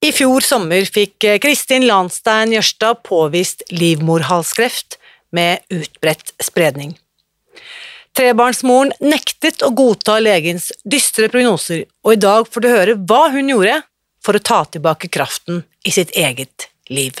I fjor sommer fikk Kristin Landstein Jørstad påvist livmorhalskreft med utbredt spredning. Trebarnsmoren nektet å godta legens dystre prognoser, og i dag får du høre hva hun gjorde for å ta tilbake kraften i sitt eget liv.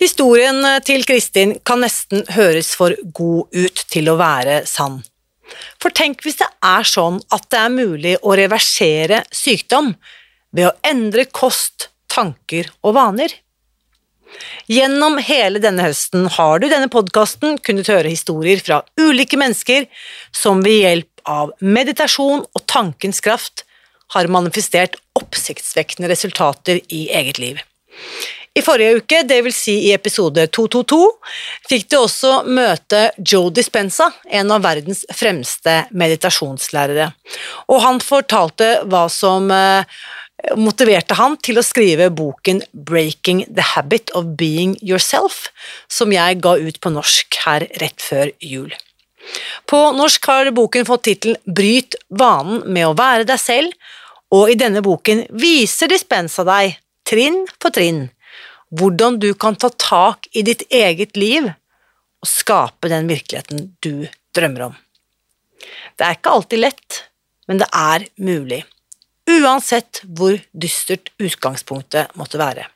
Historien til Kristin kan nesten høres for god ut til å være sann. For tenk hvis det er sånn at det er mulig å reversere sykdom ved å endre kost, tanker og vaner. Gjennom hele denne høsten har du i denne podkasten kunnet høre historier fra ulike mennesker som ved hjelp av meditasjon og tankens kraft har manifestert oppsiktsvekkende resultater i eget liv. I forrige uke, dvs. Si i episode 222, fikk du også møte Joe Dispenza, en av verdens fremste meditasjonslærere. Og han fortalte hva som eh, motiverte han til å skrive boken Breaking the Habit of Being Yourself, som jeg ga ut på norsk her rett før jul. På norsk har boken fått tittelen Bryt vanen med å være deg selv, og i denne boken viser Dispenza deg, trinn for trinn, hvordan du kan ta tak i ditt eget liv og skape den virkeligheten du drømmer om. Det er ikke alltid lett, men det er mulig, uansett hvor dystert utgangspunktet måtte være.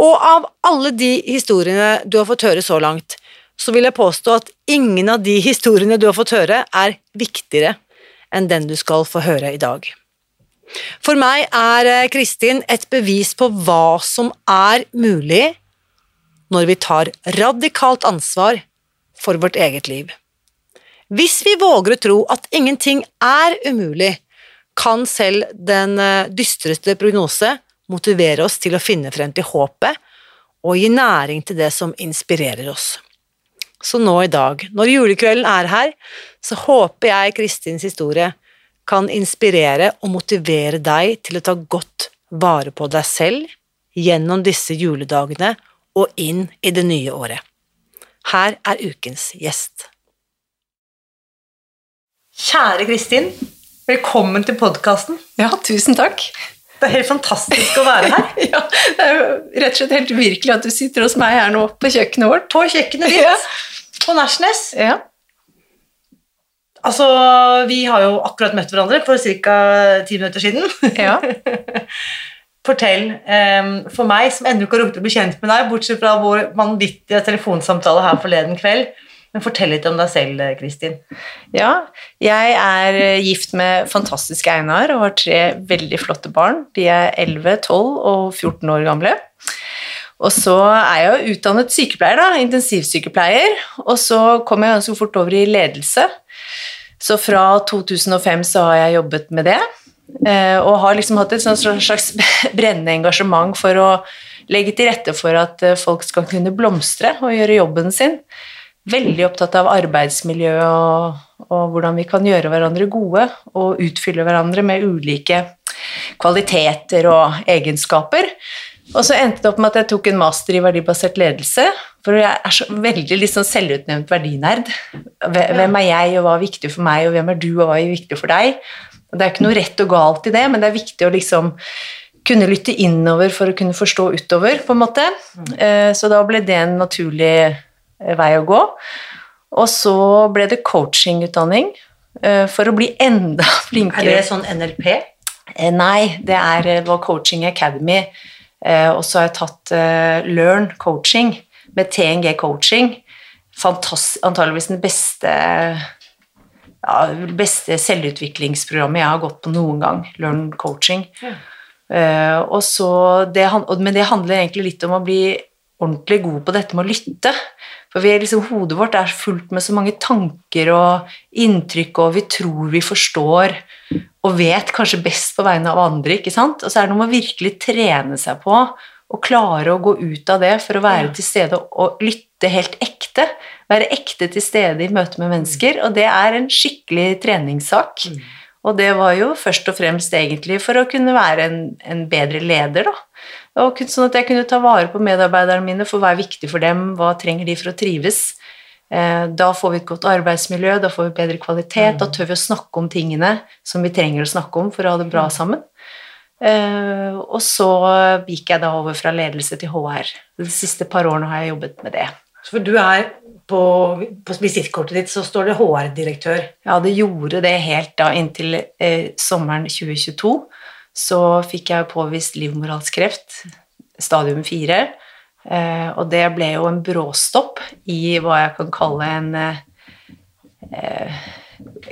Og av alle de historiene du har fått høre så langt, så vil jeg påstå at ingen av de historiene du har fått høre, er viktigere enn den du skal få høre i dag. For meg er eh, Kristin et bevis på hva som er mulig når vi tar radikalt ansvar for vårt eget liv. Hvis vi våger å tro at ingenting er umulig, kan selv den eh, dystreste prognose motivere oss til å finne frem til håpet og gi næring til det som inspirerer oss. Så nå i dag, når julekvelden er her, så håper jeg Kristins historie kan inspirere og motivere deg til å ta godt vare på deg selv gjennom disse juledagene og inn i det nye året. Her er ukens gjest. Kjære Kristin, velkommen til podkasten. Ja, tusen takk. Det er helt fantastisk å være her. ja, Det er jo rett og slett helt virkelig at du sitter hos meg her nå på kjøkkenet vårt. På kjøkkenet ditt, ja. på Nesjnes. Ja. Altså, vi har jo akkurat møtt hverandre for ca. ti minutter siden. Ja. Fortell, um, for meg som ennå ikke har rukket å bli kjent med deg, bortsett fra vår vanvittige telefonsamtale her forleden kveld, men fortell litt om deg selv, Kristin. Ja, jeg er gift med fantastiske Einar og har tre veldig flotte barn. De er 11, 12 og 14 år gamle. Og så er jeg jo utdannet sykepleier, da, intensivsykepleier, og så kom jeg ganske fort over i ledelse. Så fra 2005 så har jeg jobbet med det, eh, og har liksom hatt et slags brennende engasjement for å legge til rette for at eh, folk skal kunne blomstre og gjøre jobben sin. Veldig opptatt av arbeidsmiljø og, og hvordan vi kan gjøre hverandre gode og utfylle hverandre med ulike kvaliteter og egenskaper. Og så endte det opp med at jeg tok en master i verdibasert ledelse. For jeg er så veldig liksom selvutnevnt verdinerd. Hvem er jeg, og hva er viktig for meg, og hvem er du, og hva er viktig for deg? Det er ikke noe rett og galt i det, men det er viktig å liksom kunne lytte innover for å kunne forstå utover, på en måte. Eh, Så da ble det en naturlig eh, vei å gå. Og så ble det coachingutdanning eh, for å bli enda flinkere. Er det sånn NLP? Nei, det er var Coaching Academy, og så har jeg tatt eh, Learn Coaching med TNG Coaching. Fantast, antageligvis den beste, ja, beste selvutviklingsprogrammet jeg har gått på noen gang. Learn Coaching. Ja. Eh, og så det, men det handler egentlig litt om å bli ordentlig god på dette med å lytte. For vi er liksom, hodet vårt er fullt med så mange tanker og inntrykk, og vi tror vi forstår og vet kanskje best på vegne av andre, ikke sant? Og så er det noe med å virkelig trene seg på og klare å gå ut av det for å være til stede og lytte helt ekte. Være ekte til stede i møte med mennesker, og det er en skikkelig treningssak. Mm. Og det var jo først og fremst egentlig for å kunne være en, en bedre leder, da. Og sånn at jeg kunne ta vare på medarbeiderne mine, for hva er viktig for dem, hva trenger de for å trives. Eh, Da får vi et godt arbeidsmiljø, da får vi bedre kvalitet, da tør vi å snakke om tingene som vi trenger å snakke om for å ha det bra sammen. Eh, Og så gikk jeg da over fra ledelse til HR. De siste par årene har jeg jobbet med det. Så For du er på, på visittkortet ditt så står det HR-direktør. Ja, det gjorde det helt da inntil eh, sommeren 2022. Så fikk jeg påvist livmorhalskreft, stadium 4. Eh, og det ble jo en bråstopp i hva jeg kan kalle en eh,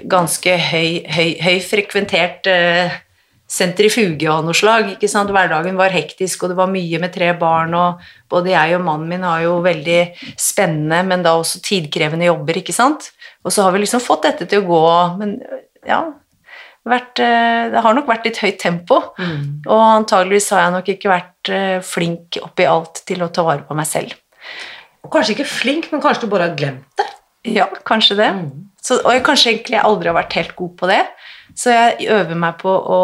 ganske høy, høy, høy frekventert eh, sentrifuge av noe slag. Ikke sant? Hverdagen var hektisk, og det var mye med tre barn. og Både jeg og mannen min har jo veldig spennende, men da også tidkrevende jobber. ikke sant? Og så har vi liksom fått dette til å gå, men ja vært, eh, Det har nok vært litt høyt tempo. Og antageligvis har jeg nok ikke vært eh, flink oppi alt til å ta vare på meg selv. Kanskje ikke flink, men kanskje du bare har glemt det. Ja, kanskje det. Så, og jeg kanskje egentlig jeg aldri har vært helt god på det. Så jeg øver meg på å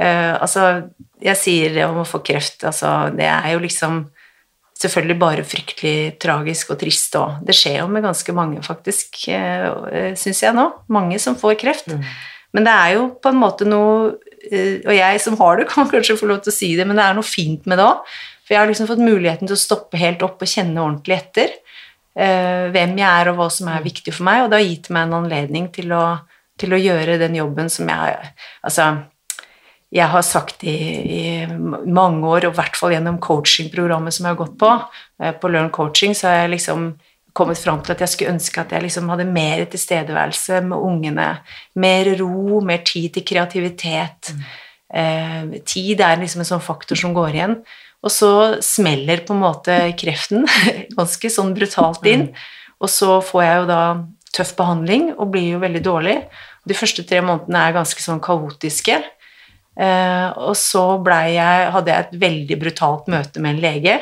øh, Altså, jeg sier det om å få kreft, altså Det er jo liksom selvfølgelig bare fryktelig tragisk og trist òg. Det skjer jo med ganske mange, faktisk, øh, syns jeg nå. Mange som får kreft. Men det er jo på en måte noe eh, Og jeg som har det, kan kanskje få lov til å si det, men det er noe fint med det òg. For jeg har liksom fått muligheten til å stoppe helt opp og kjenne ordentlig etter eh, hvem jeg er og hva som er viktig for meg, og det har gitt meg en anledning til å, til å gjøre den jobben som jeg Altså, jeg har sagt i, i mange år, og i hvert fall gjennom coachingprogrammet som jeg har gått på, eh, på Learn Coaching, så har jeg liksom kommet fram til at jeg skulle ønske at jeg liksom hadde mer tilstedeværelse med ungene. Mer ro, mer tid til kreativitet. Eh, tid er liksom en sånn faktor som går igjen. Og så smeller på en måte kreften ganske sånn brutalt inn. Og så får jeg jo da tøff behandling og blir jo veldig dårlig. De første tre månedene er ganske sånn kaotiske. Eh, og så jeg, hadde jeg et veldig brutalt møte med en lege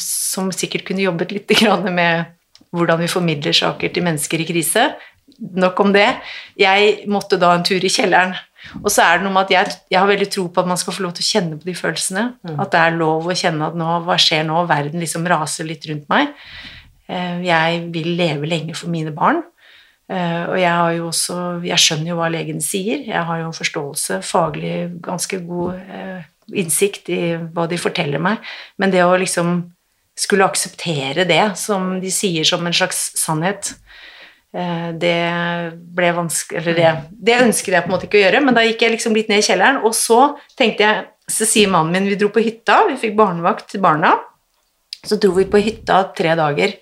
som sikkert kunne jobbet litt med hvordan vi formidler saker til mennesker i krise. Nok om det. Jeg måtte da en tur i kjelleren. Og så er det noe med at jeg, jeg har veldig tro på at man skal få lov til å kjenne på de følelsene. At det er lov å kjenne at nå, hva skjer nå? Verden liksom raser litt rundt meg. Eh, Jeg vil leve lenge for mine barn. Eh, Og jeg har jo også Jeg skjønner jo hva legen sier. Jeg har jo en forståelse, faglig ganske god eh, innsikt i hva de forteller meg. Men det å liksom skulle akseptere det som de sier som en slags sannhet, eh, det ble vanskelig Eller det, det ønsket jeg på en måte ikke å gjøre, men da gikk jeg liksom litt ned i kjelleren, og så tenkte jeg Så sier mannen min Vi dro på hytta, vi fikk barnevakt til barna. Så dro vi på hytta tre dager.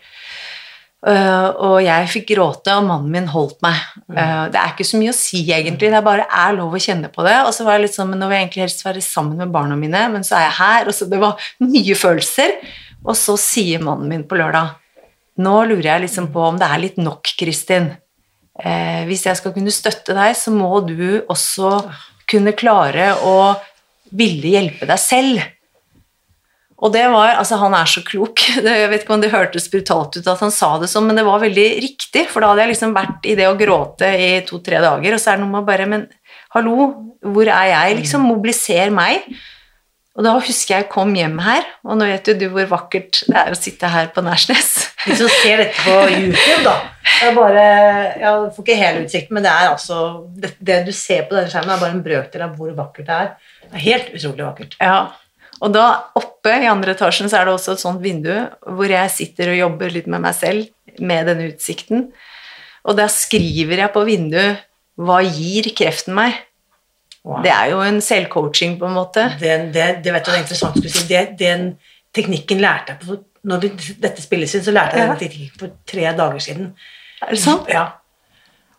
Uh, og jeg fikk gråte, og mannen min holdt meg. Uh, det er ikke så mye å si, egentlig. Det er bare er lov å kjenne på det. Og så var jeg litt sånn, men nå vil jeg egentlig helst være sammen med barna mine, men så er jeg her. Og så det var mye følelser. Og så sier mannen min på lørdag Nå lurer jeg liksom på om det er litt nok, Kristin. Eh, hvis jeg skal kunne støtte deg, så må du også kunne klare å ville hjelpe deg selv. Og det var, altså Han er så klok. Jeg vet ikke om det hørtes brutalt ut at han sa det sånn, men det var veldig riktig. For da hadde jeg liksom vært i det å gråte i to-tre dager, og så er det noe med bare Men hallo, hvor er jeg? Liksom, mobiliser meg. Og da husker jeg jeg kom hjem her, og nå vet jo du hvor vakkert det er å sitte her på Nærsnes. Hvis du ser dette på YouTube, da det er bare, Jeg får ikke hele utsikten, men det er altså det, det du ser på denne skjermen, er bare en brøkdel av hvor vakkert det er. Det er helt utrolig vakkert. Ja, og da oppe i andre etasjen så er det også et sånt vindu hvor jeg sitter og jobber litt med meg selv med denne utsikten. Og da skriver jeg på vinduet 'Hva gir kreften meg?' Wow. Det er jo en selvcoaching, på en måte. Den, det, det vet du, det er interessant skulle si. Det, den teknikken lærte jeg på Når det, dette spilles inn, så lærte jeg Ja. den teknikken for tre dager siden. Er det sant? Ja.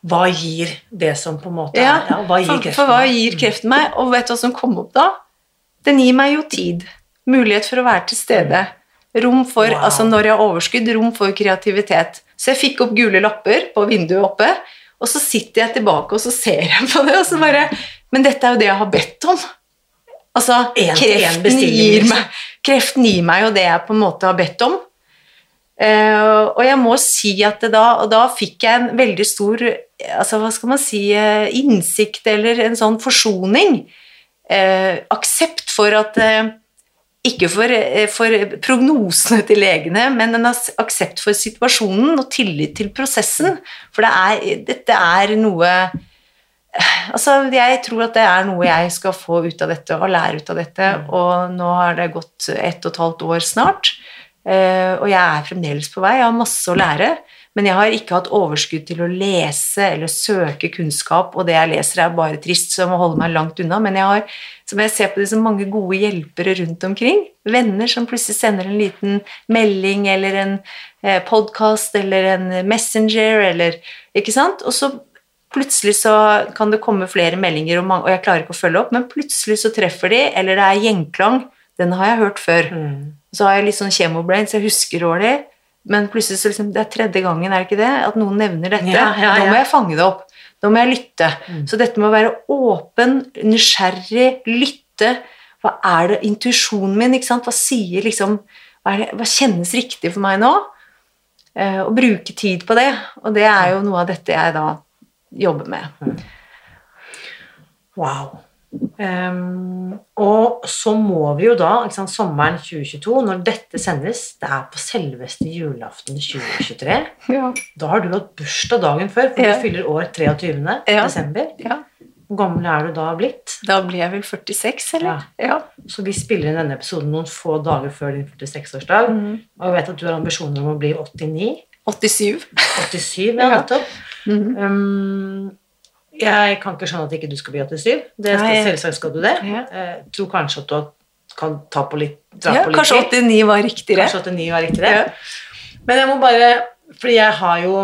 Hva gir det som på en måte Ja, er ja, Hva gir for, kreften? for hva gir kreften meg? Og vet du hva som kom opp da? Den gir meg jo tid. Mulighet for å være til stede. Rom for, Wow. altså når jeg har overskudd, rom for kreativitet. Så jeg fikk opp gule lapper på vinduet oppe, og så sitter jeg tilbake og så ser jeg på det, og så bare Men dette er jo det jeg har bedt om. Altså, En kreften, en gir, liksom. meg, kreften gir meg jo det jeg på en måte har bedt om. Uh, og jeg må si at det da, og da fikk jeg en veldig stor altså hva skal man si, eh, innsikt eller en sånn forsoning. Uh, aksept for at eh, Ikke for, eh, for prognosene til legene, men en aksept for situasjonen og tillit til prosessen. For det er, dette er noe Altså, jeg tror at det er noe jeg skal få ut av dette og lære ut av dette, og nå har det gått ett og et halvt år snart, eh, og jeg er fremdeles på vei. Jeg har masse å lære, men jeg har ikke hatt overskudd til å lese eller søke kunnskap, og det jeg leser er bare trist, så jeg må holde meg langt unna, men jeg har, som jeg ser på det, så mange gode hjelpere rundt omkring, venner som plutselig sender en liten melding eller en podkast podcast eller en messenger eller, ikke sant? Og så plutselig så kan det komme flere meldinger, og, mange, og jeg klarer ikke å følge opp, men plutselig så treffer de, eller det er gjenklang. Den har jeg hørt før. Mm. Så har jeg litt sånn kjemobrain, så jeg husker dårlig. Men plutselig så liksom, det er tredje gangen, er det ikke det? At noen nevner dette. Ja, ja, Da må jeg fange det opp. Da må jeg lytte. Så dette med å være åpen, nysgjerrig, lytte. Hva er det, intuisjonen min, ikke sant? Hva sier liksom hva, det, hva kjennes riktig for meg nå? Eh, og bruke tid på det. Og det er jo noe av dette jeg da jobber med. Wow. Ehm, og så må vi jo da, sant, sommeren 2022, når dette sendes, det er på selveste julaften 2023, Ja. da har du hatt bursdag dagen før, for Ja. du fyller år 23. Ja. desember. ja. Hvor gammel er du da blitt? Da blir jeg vel 46, eller? Ja. Så vi spiller inn denne episoden noen få dager før din 46-årsdag, Mm. og jeg vet at du har ambisjoner om å bli 89, 87. 87, ja, Ja. Mm -hmm. Um, jeg kan ikke skjønne at ikke du skal bli 87. Det skal, selvsagt skal du det. Jeg tror kanskje at du kan ta på litt, dra Ja, på litt kanskje 89 var riktigere. Kanskje 89 var riktigere. Ja. Men jeg må bare Fordi jeg har jo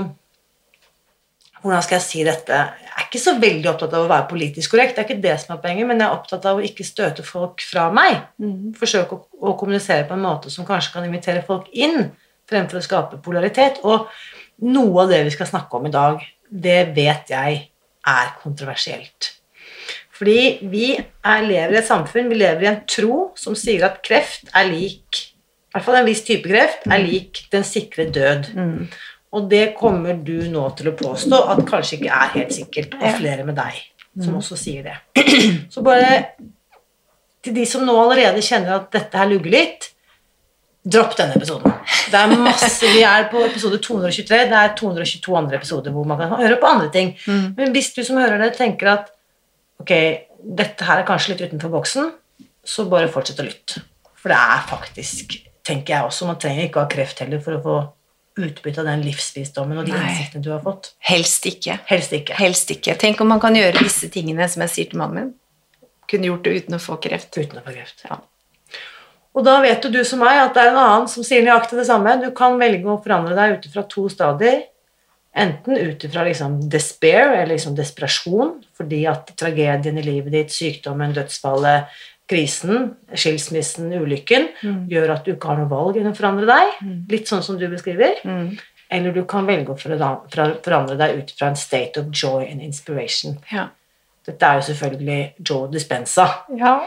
Hvordan skal jeg si dette? Jeg er ikke så veldig opptatt av å være politisk korrekt, det er ikke det som er poenget, men jeg er opptatt av å ikke støte folk fra meg. Mm. Forsøke å, å kommunisere på en måte som kanskje kan invitere folk inn, fremfor å skape polaritet. Og noe av det vi skal snakke om i dag, det vet jeg er kontroversielt. Fordi vi er, lever i et samfunn, vi lever i en tro som sier at kreft er lik I hvert fall en viss type kreft er lik den sikre død. Mm. Og det kommer du nå til å påstå at kanskje ikke er helt sikkert, og flere med deg som også sier det. Så bare til de som nå allerede kjenner at dette her lugger litt, dropp denne episoden. Det er masse, Vi er på episode 223, det er 222 andre episoder hvor man kan høre på andre ting. Mm. Men hvis du som hører det, tenker at ok, dette her er kanskje litt utenfor boksen, så bare fortsett å lytte. For det er faktisk, tenker jeg også, man trenger ikke å ha kreft heller for å få utbytte av den livsvisdommen og de Nei. innsiktene du har fått. Helst ikke. Helst ikke. Helst ikke. Tenk om man kan gjøre disse tingene som jeg sier til mannen min. Kunne gjort det uten å få kreft. Uten å få kreft. Ja. Og da vet jo du som meg at det er en annen som sier nøyaktig det samme. Du kan velge å forandre deg ut ifra to stadier. Enten ut ifra liksom despair, eller liksom desperasjon, fordi at tragedien i livet ditt, sykdommen, dødsfallet, krisen, skilsmissen, ulykken, gjør at du ikke har noe valg enn å forandre deg. Litt sånn som du beskriver. Mm. Eller du kan velge å forandre forandre deg ut fra en state of joy and inspiration. Ja. Dette er jo selvfølgelig Joe Dispenza. ja.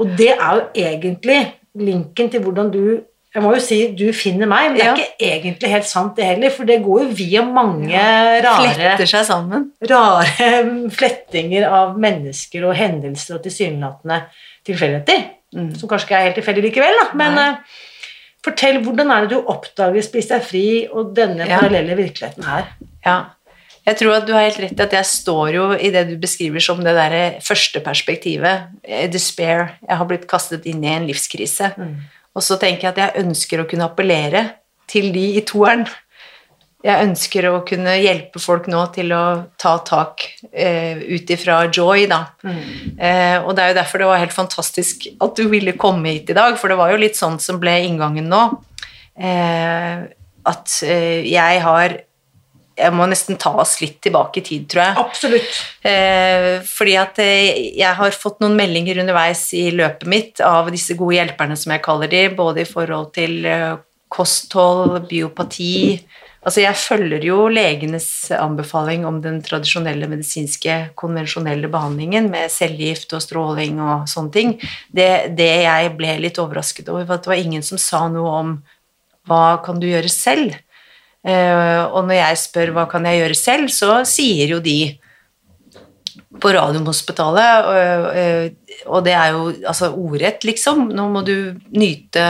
Og det er jo egentlig linken til hvordan du Jeg må jo si du finner meg, men det er Ja. ikke egentlig helt sant, det heller. For det går jo via mange rare, Fletter seg sammen. rare flettinger av mennesker og hendelser og tilsynelatende tilfeldigheter. Mm. som kanskje ikke er helt tilfeldig likevel, da. Men eh, fortell, hvordan er det du oppdager Spis deg fri og denne Ja. parallelle virkeligheten her? Ja. Jeg tror at du har helt rett i at jeg står jo i det du beskriver som det derre første perspektivet. eh, Despair. Jeg har blitt kastet inn i en livskrise. Og så tenker jeg at jeg ønsker å kunne appellere til de i toeren. Jeg ønsker å kunne hjelpe folk nå til å ta tak eh, ut ifra joy, da. Eh, og det er jo derfor det var helt fantastisk at du ville komme hit i dag, for det var jo litt sånn som ble inngangen nå. Eh, at eh, jeg har Jeg må nesten ta oss litt tilbake i tid, tror jeg. Absolutt. Eh, fordi at eh, jeg har fått noen meldinger underveis i løpet mitt av disse gode hjelperne, som jeg kaller de, både i forhold til eh, kosthold, biopati Altså, jeg følger jo legenes anbefaling om den tradisjonelle medisinske, konvensjonelle behandlingen med cellegift og stråling og sånne ting. Det, det jeg ble litt overrasket over, var at det var ingen som sa noe om hva kan du gjøre selv? Eh, og når jeg spør hva kan jeg gjøre selv, så sier jo de på Radiumhospitalet, eh, og det er jo altså ordrett, liksom. Nå må du nyte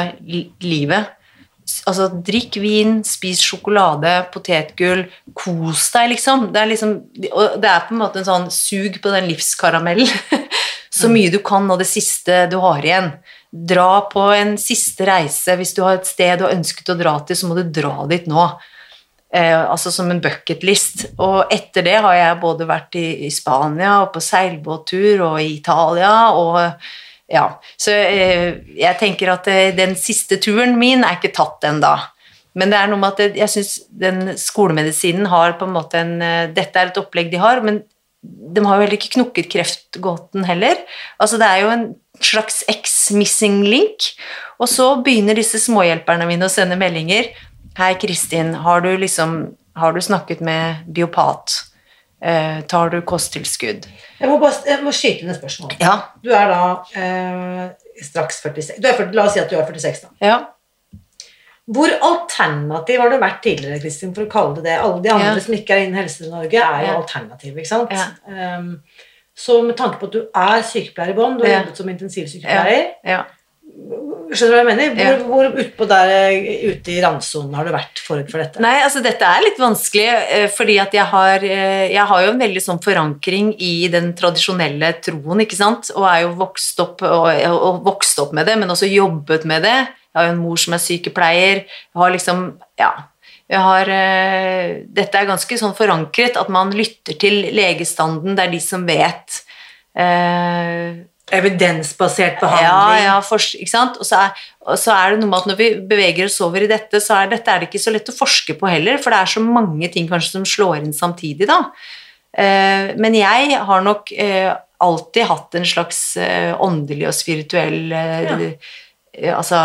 livet. Altså, drikk vin, spis sjokolade, potetgull, kos deg, liksom. Det er liksom Og det er på en måte en sånn sug på den livskaramellen. Så mye du kan av det siste du har igjen. Dra på en siste reise. Hvis du har et sted du har ønsket å dra til, så må du dra dit nå. Eh, altså som en bucketlist. Og etter det har jeg både vært i, i Spania og på seilbåttur og i Italia og ja. Så eh, jeg tenker at eh, den siste turen min er ikke tatt ennå. Men det er noe med at jeg, jeg syns den skolemedisinen har på en måte en eh, Dette er et opplegg de har, men de har jo heller ikke knukket kreftgåten heller. Altså det er jo en slags X-missing link. Og så begynner disse småhjelperne mine å sende meldinger. Hei, Kristin, har du liksom Har du snakket med biopat? Eh, tar du kosttilskudd? Jeg må, bare, jeg må skyte inn et spørsmål. Ja. Du er da eh, straks 46 du er 40, La oss si at du er 46, da. Ja. Hvor alternativ har du vært tidligere, Kristin, for å kalle det det? Alle de andre Ja. som ikke er innen Helse-Norge, er jo alternativ, ikke sant? Um, så med tanke på at du er sykepleier i bånn, du har jobbet som intensivsykepleier ja. Skjønner du hva jeg mener? Hvor, Ja. hvor utpå der eh, ute i randsonen har du vært forut for dette? Nei, altså dette er litt vanskelig, eh, fordi at jeg har, eh, jeg har jo en veldig sånn forankring i den tradisjonelle troen, ikke sant, og er jo vokst opp, og, og vokst opp med det, men også jobbet med det. Jeg har jo en mor som er sykepleier, jeg har liksom, ja, jeg har, dette er ganske sånn forankret, at man lytter til legestanden, det er de som vet. Eh, Evidensbasert behandling. ja, fors- ikke sant? Og så, er, og så er det noe med at når vi beveger oss over i dette, så er dette er det ikke så lett å forske på heller, for det er så mange ting kanskje som slår inn samtidig, da. Eh, men jeg har nok eh, alltid hatt en slags eh, åndelig og spirituell eh, eh, Altså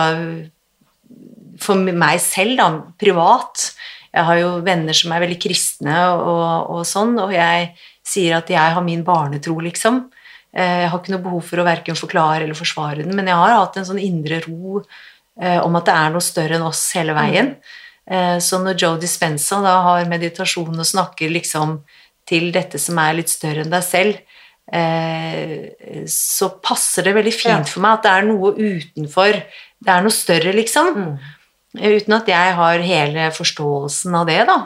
for meg selv, da, privat. Jeg har jo venner som er veldig kristne og, og sånn, og jeg sier at jeg har min barnetro, liksom. Eh, Jeg har ikke noe behov for å verken forklare eller forsvare den, men jeg har hatt en sånn indre ro eh, om at det er noe større enn oss hele veien. Eh, Så når Joe Dispenza da har meditasjon og snakker liksom til dette som er litt større enn deg selv, så passer det veldig fint for meg at det er noe utenfor. Det er noe større, liksom. Mm. Uten at jeg har hele forståelsen av det, da.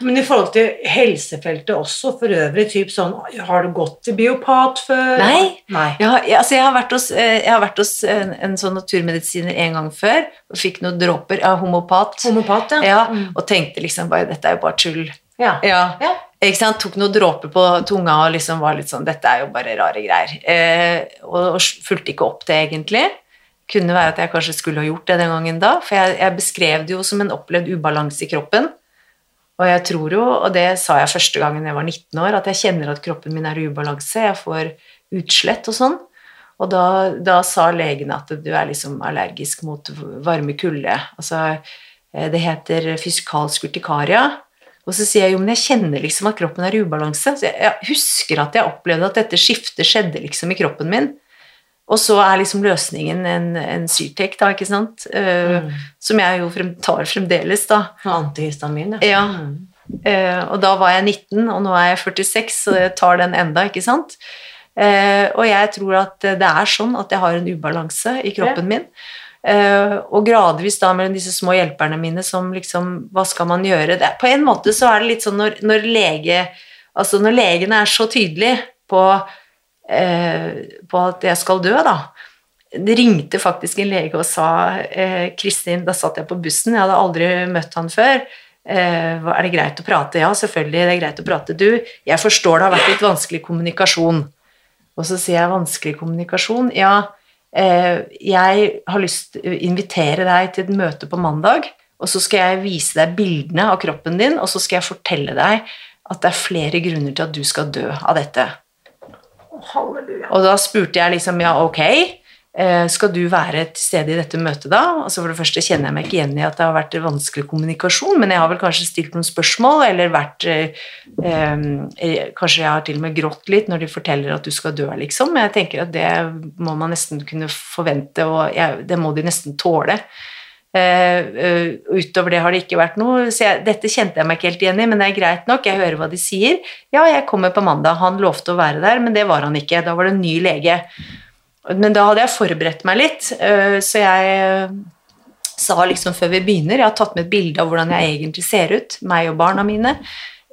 Men i forhold til helsefeltet også, for øvrig, typ sånn Har du gått til biopat før? Nei. Nei. Jeg har, jeg, altså jeg har vært hos, eh, jeg har vært hos en, en sånn naturmedisiner en gang før og fikk noen dråper av homopat. Homopat, ja. Ja, Mm. og tenkte liksom bare dette er jo bare tull. ja. Ja. Ja. Ikke sant? Tok noen dråper på tunga og liksom var litt sånn Dette er jo bare rare greier. Eh, og, og fulgte ikke opp det, egentlig. Kunne være at jeg kanskje skulle ha gjort det den gangen da, for jeg, jeg beskrev det jo som en opplevd ubalanse i kroppen. Og jeg tror jo, og det sa jeg første gangen jeg var 19 år, at jeg kjenner at kroppen min er i ubalanse. Jeg får utslett og sånn. Og da, da sa legene at du er liksom allergisk mot varme kulde. Altså, eh, det heter fysikalsk urtikaria. Og så sier jeg jo, men jeg kjenner liksom at kroppen er i ubalanse. Så jeg, jeg husker at jeg opplevde at dette skiftet skjedde liksom i kroppen min. Og så er liksom løsningen en, en Syrtec, da, ikke sant? Uh, Mm. Som jeg jo frem, tar fremdeles, da. Antihistamin, Ja. Mm. Uh, og da var jeg 19, og nå er jeg 46, så jeg tar den enda, ikke sant? Uh, og jeg tror at det er sånn at jeg har en ubalanse i kroppen min. Uh, og gradvis da mellom disse små hjelperne mine som liksom Hva skal man gjøre? Det, på en måte så er det litt sånn når, når lege Altså når legene er så tydelige på, på at jeg skal dø, da. Det ringte faktisk en lege og sa eh, Kristin, da satt jeg på bussen, jeg hadde aldri møtt han før. Eh, er det greit å prate? Ja, selvfølgelig, det er greit å prate. Du, jeg forstår det har vært litt vanskelig kommunikasjon. Og så sier jeg vanskelig kommunikasjon. Ja, eh, jeg har lyst til å invitere deg til et møte på mandag, og så skal jeg vise deg bildene av kroppen din, og så skal jeg fortelle deg at det er flere grunner til at du skal dø av dette. Halleluja. Og da spurte jeg liksom ja, ok, eh, skal du være til stede i dette møtet da? Altså For det første kjenner jeg meg ikke igjen i at det har vært vanskelig kommunikasjon, men jeg har vel kanskje stilt noen spørsmål, eller vært eh, eh, Kanskje jeg har til og med grått litt når de forteller at du skal dø, liksom. Jeg tenker at det må man nesten kunne forvente, og jeg, det må de nesten tåle. Uh, utover det har det ikke vært noe. Så jeg, dette kjente jeg meg ikke helt igjen i, men det er greit nok. Jeg hører hva de sier. Ja, jeg kommer på mandag. Han lovte å være der, men det var han ikke. Da var det en ny lege. Men da hadde jeg forberedt meg litt, uh, så jeg sa liksom før vi begynner Jeg har tatt med et bilde av hvordan jeg egentlig ser ut, meg og barna mine.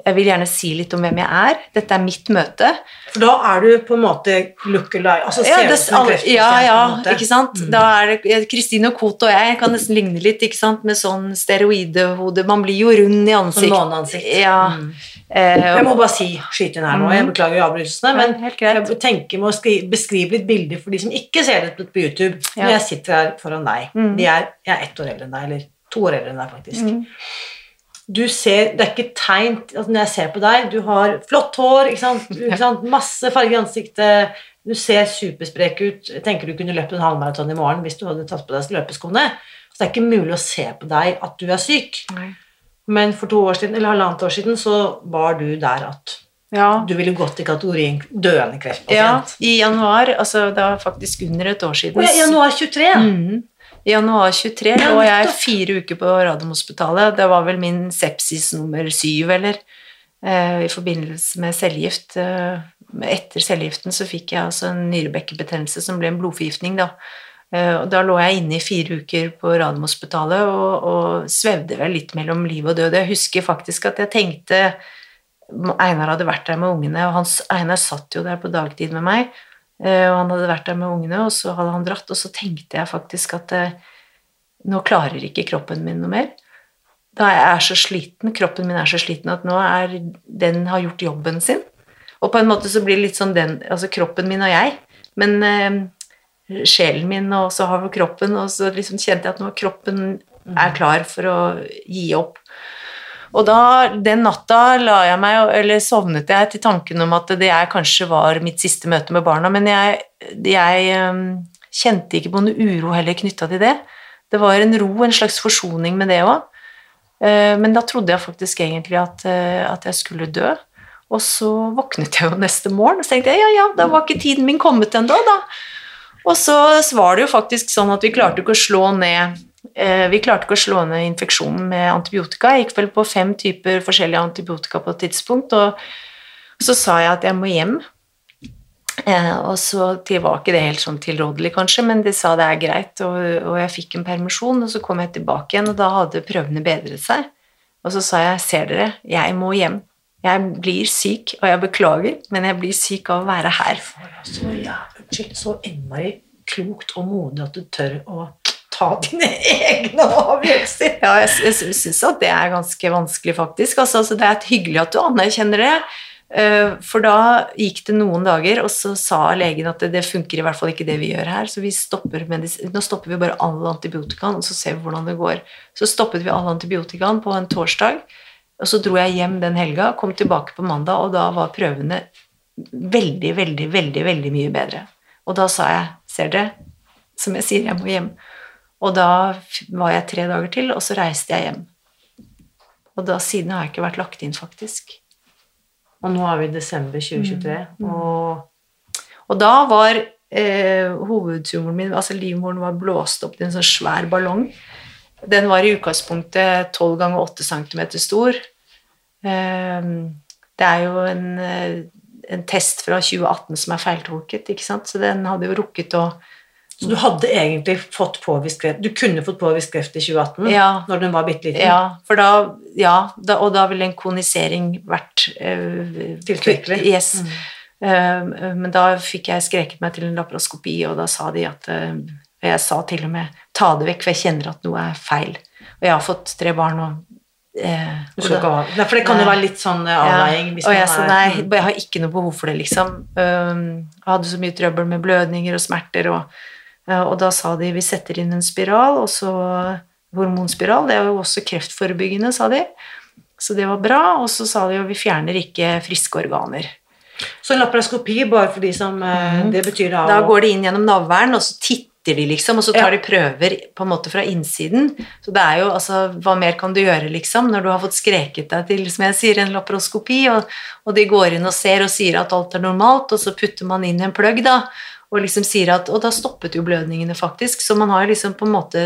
Jeg vil gjerne si litt om hvem jeg er. Dette er mitt møte. For da er du på en måte look-alike altså Ja, det, kreftpasient, ja, ja, ikke sant. Mm. Da er det Kristine Koht og jeg kan nesten ligne litt, ikke sant, med sånn steroidehode. Man blir jo rund i Sånn ansikt. Ja. Mm. Eh, Jeg må bare si, skyte inn her nå, jeg beklager avbrytelsene, men ja, jeg tenker med å skri, beskrive litt bilder for de som ikke ser det på YouTube. Når jeg sitter her foran deg, Mm. de er, jeg er ett år eldre enn deg, eller to år eldre enn deg faktisk. Mm. Du ser, det er ikke tegn altså Når jeg ser på deg, du har flott hår, ikke sant? Ikke sant? masse farge i ansiktet, du ser supersprek ut. Jeg tenker du kunne løpt en halvmaraton i morgen hvis du hadde tatt på deg løpeskoene. Så det er ikke mulig å se på deg at du er syk. Nei. Men for to år siden, eller halvannet år siden så var du der at Ja. du ville gått i kategorien døende ja, i januar, altså det var faktisk under et år siden. Ja, januar 23. Mhm. I januar 23 Ja, lå jeg fire uker på Radiumhospitalet. Det var vel min sepsis nummer syv, eller? Eh, I forbindelse med cellegift. Eh, etter cellegiften så fikk jeg altså en nyrebekkebetennelse som ble en blodforgiftning, da. Eh, og da lå jeg inne i fire uker på Radiumhospitalet og, og svevde vel litt mellom liv og død. Jeg husker faktisk at jeg tenkte Einar hadde vært der med ungene, og hans, Einar satt jo der på dagtid med meg. Eh, og han hadde vært der med ungene, og så hadde han dratt, og så tenkte jeg faktisk at eh, nå klarer ikke kroppen min noe mer. Da jeg er så sliten, kroppen min er så sliten at nå er den har gjort jobben sin. Og på en måte så blir det litt sånn den Altså kroppen min og jeg, men eh, sjelen min og så har vi kroppen, og så liksom kjente jeg at nå kroppen er klar for å gi opp. Og da, den natta la jeg meg, eller sovnet jeg til tanken om at det jeg kanskje var mitt siste møte med barna, men jeg, jeg eh, kjente ikke på noe uro heller knytta til det. Det var en ro, en slags forsoning med det òg. Men da trodde jeg faktisk egentlig at, eh, at jeg skulle dø. Og så våknet jeg jo neste morgen og så tenkte jeg, ja, ja, da var ikke tiden min kommet ennå, da. Og så var det jo faktisk sånn at vi klarte ikke å slå ned eh, vi klarte ikke å slå ned infeksjonen med antibiotika. Jeg gikk vel på fem typer forskjellige antibiotika på et tidspunkt, og så sa jeg at jeg må hjem. Eh, og så det var det helt sånn tilrådelig, kanskje, men de sa det er greit, og, og jeg fikk en permisjon, og så kom jeg tilbake igjen, og da hadde prøvene bedret seg. Og så sa jeg, ser dere, jeg må hjem. Jeg blir syk, og jeg beklager, men jeg blir syk av å være her. Så, ja, så innmari klokt og modig at du tør å ta dine egne avgjørelser. Ja, jeg, jeg syns at det er ganske vanskelig, faktisk. Altså, altså, det er hyggelig at du anerkjenner det. eh, For da gikk det noen dager, og så sa legen at det, det funker i hvert fall ikke det vi gjør her, så vi stopper nå stopper vi bare all antibiotikaen, og så ser vi hvordan det går. Så stoppet vi all antibiotikaen på en torsdag, og så dro jeg hjem den helga, kom tilbake på mandag, og da var prøvene veldig, veldig, veldig, veldig mye bedre. Og da sa jeg, ser dere, som jeg sier, jeg må hjem. Og da var jeg tre dager til, og så reiste jeg hjem. Og da siden har jeg ikke vært lagt inn, faktisk. Og nå er vi i desember 2023, og Og da var eh, hovedtumoren min, altså livmoren, var blåst opp til en sånn svær ballong. Den var i utgangspunktet 12 ganger 8 cm stor. Eh, det er jo en, eh, en test fra 2018 som er feiltolket, ikke sant? så den hadde jo rukket å Så du hadde egentlig fått påvist kreft Du kunne fått påvist kreft i 2018 Ja. når den var bitte liten? Ja, for da, ja da, og da ville en konisering vært øh, Tilstrekkelig. Yes. Eh, men da fikk jeg skreket meg til en laparoskopi, og da sa de at eh, Jeg sa til og med 'ta det vekk', for jeg kjenner at noe er feil. Og jeg har fått tre barn, og eh, da- Nei, For det kan jo være litt sånn avveiing hvis og jeg sa nei, Mm. jeg har ikke noe behov for det, liksom. Um, Jeg hadde så mye trøbbel med blødninger og smerter, og, uh, og da sa de vi setter inn en spiral, og så hormonspiral. Det er jo også kreftforebyggende, sa de. Så det var bra. Og så sa de jo vi fjerner ikke friske organer. Så en laparoskopi, bare for de som mm. Det betyr da. Da går de inn gjennom navlen, og så titter de, liksom, og så tar Ja. de prøver på en måte fra innsiden. Så det er jo, altså, hva mer kan du gjøre, liksom, når du har fått skreket deg til, som jeg sier, en laparoskopi, og, og de går inn og ser og sier at alt er normalt, og så putter man inn en plugg, da, og liksom sier at Og da stoppet jo blødningene, faktisk, så man har liksom på en måte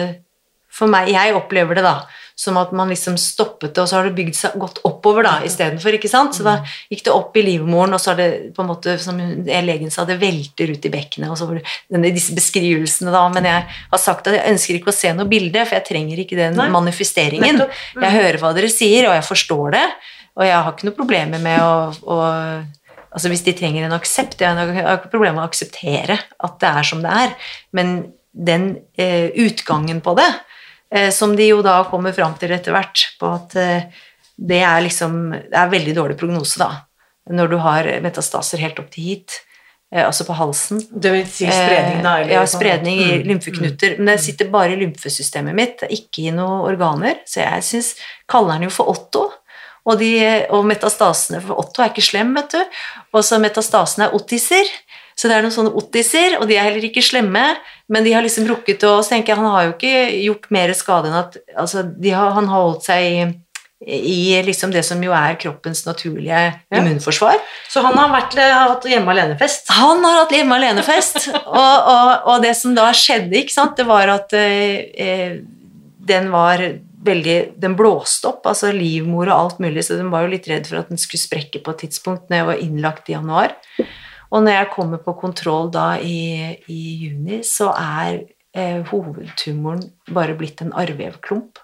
For meg, jeg opplever det da som at man liksom stoppet det, og så har det bygd seg gått oppover da, istedenfor, ikke sant? Så da gikk det opp i livmoren, og så har det på en måte, som legen sa, det velter ut i bekkenet, og så var det disse beskrivelsene da, men jeg har sagt at jeg ønsker ikke å se noe bilde, for jeg trenger ikke den Nei, manifesteringen. Mm. Jeg hører hva dere sier, og jeg forstår det, og jeg har ikke noe problemer med å, å Altså hvis de trenger en aksept, jeg har ikke problemer med å akseptere at det er som det er, men den eh, utgangen på det, eh, som de jo da kommer fram til etter hvert, på at eh, det er liksom Det er veldig dårlig prognose, da, når du har metastaser helt opp til hit, eh, altså på halsen. Du vil si spredning, da? Eh, eller Ja, sånn. spredning i Mm. lymfeknuter. Men det sitter bare i lymfesystemet mitt, ikke i noen organer. Så jeg syns Kaller den jo for Otto. Og, de, og metastasene For Otto er ikke slem, vet du. Og så metastasene er ottiser. Så det er noen sånne ottiser, og de er heller ikke slemme, men de har liksom rukket å Så tenker jeg, han har jo ikke gjort mer skade enn at Altså, de har, han har holdt seg i i liksom det som jo er kroppens naturlige Ja. immunforsvar. Så han har vært, har hatt hjemme alene-fest? Han har hatt hjemme alene-fest, og, og, og det som da skjedde, ikke sant, det var at eh, eh, den var veldig Den blåste opp, altså livmor og alt mulig, så den var jo litt redd for at den skulle sprekke på et tidspunkt når jeg var innlagt i januar. Og når jeg kommer på kontroll da i, i juni, så er eh, hovedtumoren bare blitt en arrvevklump.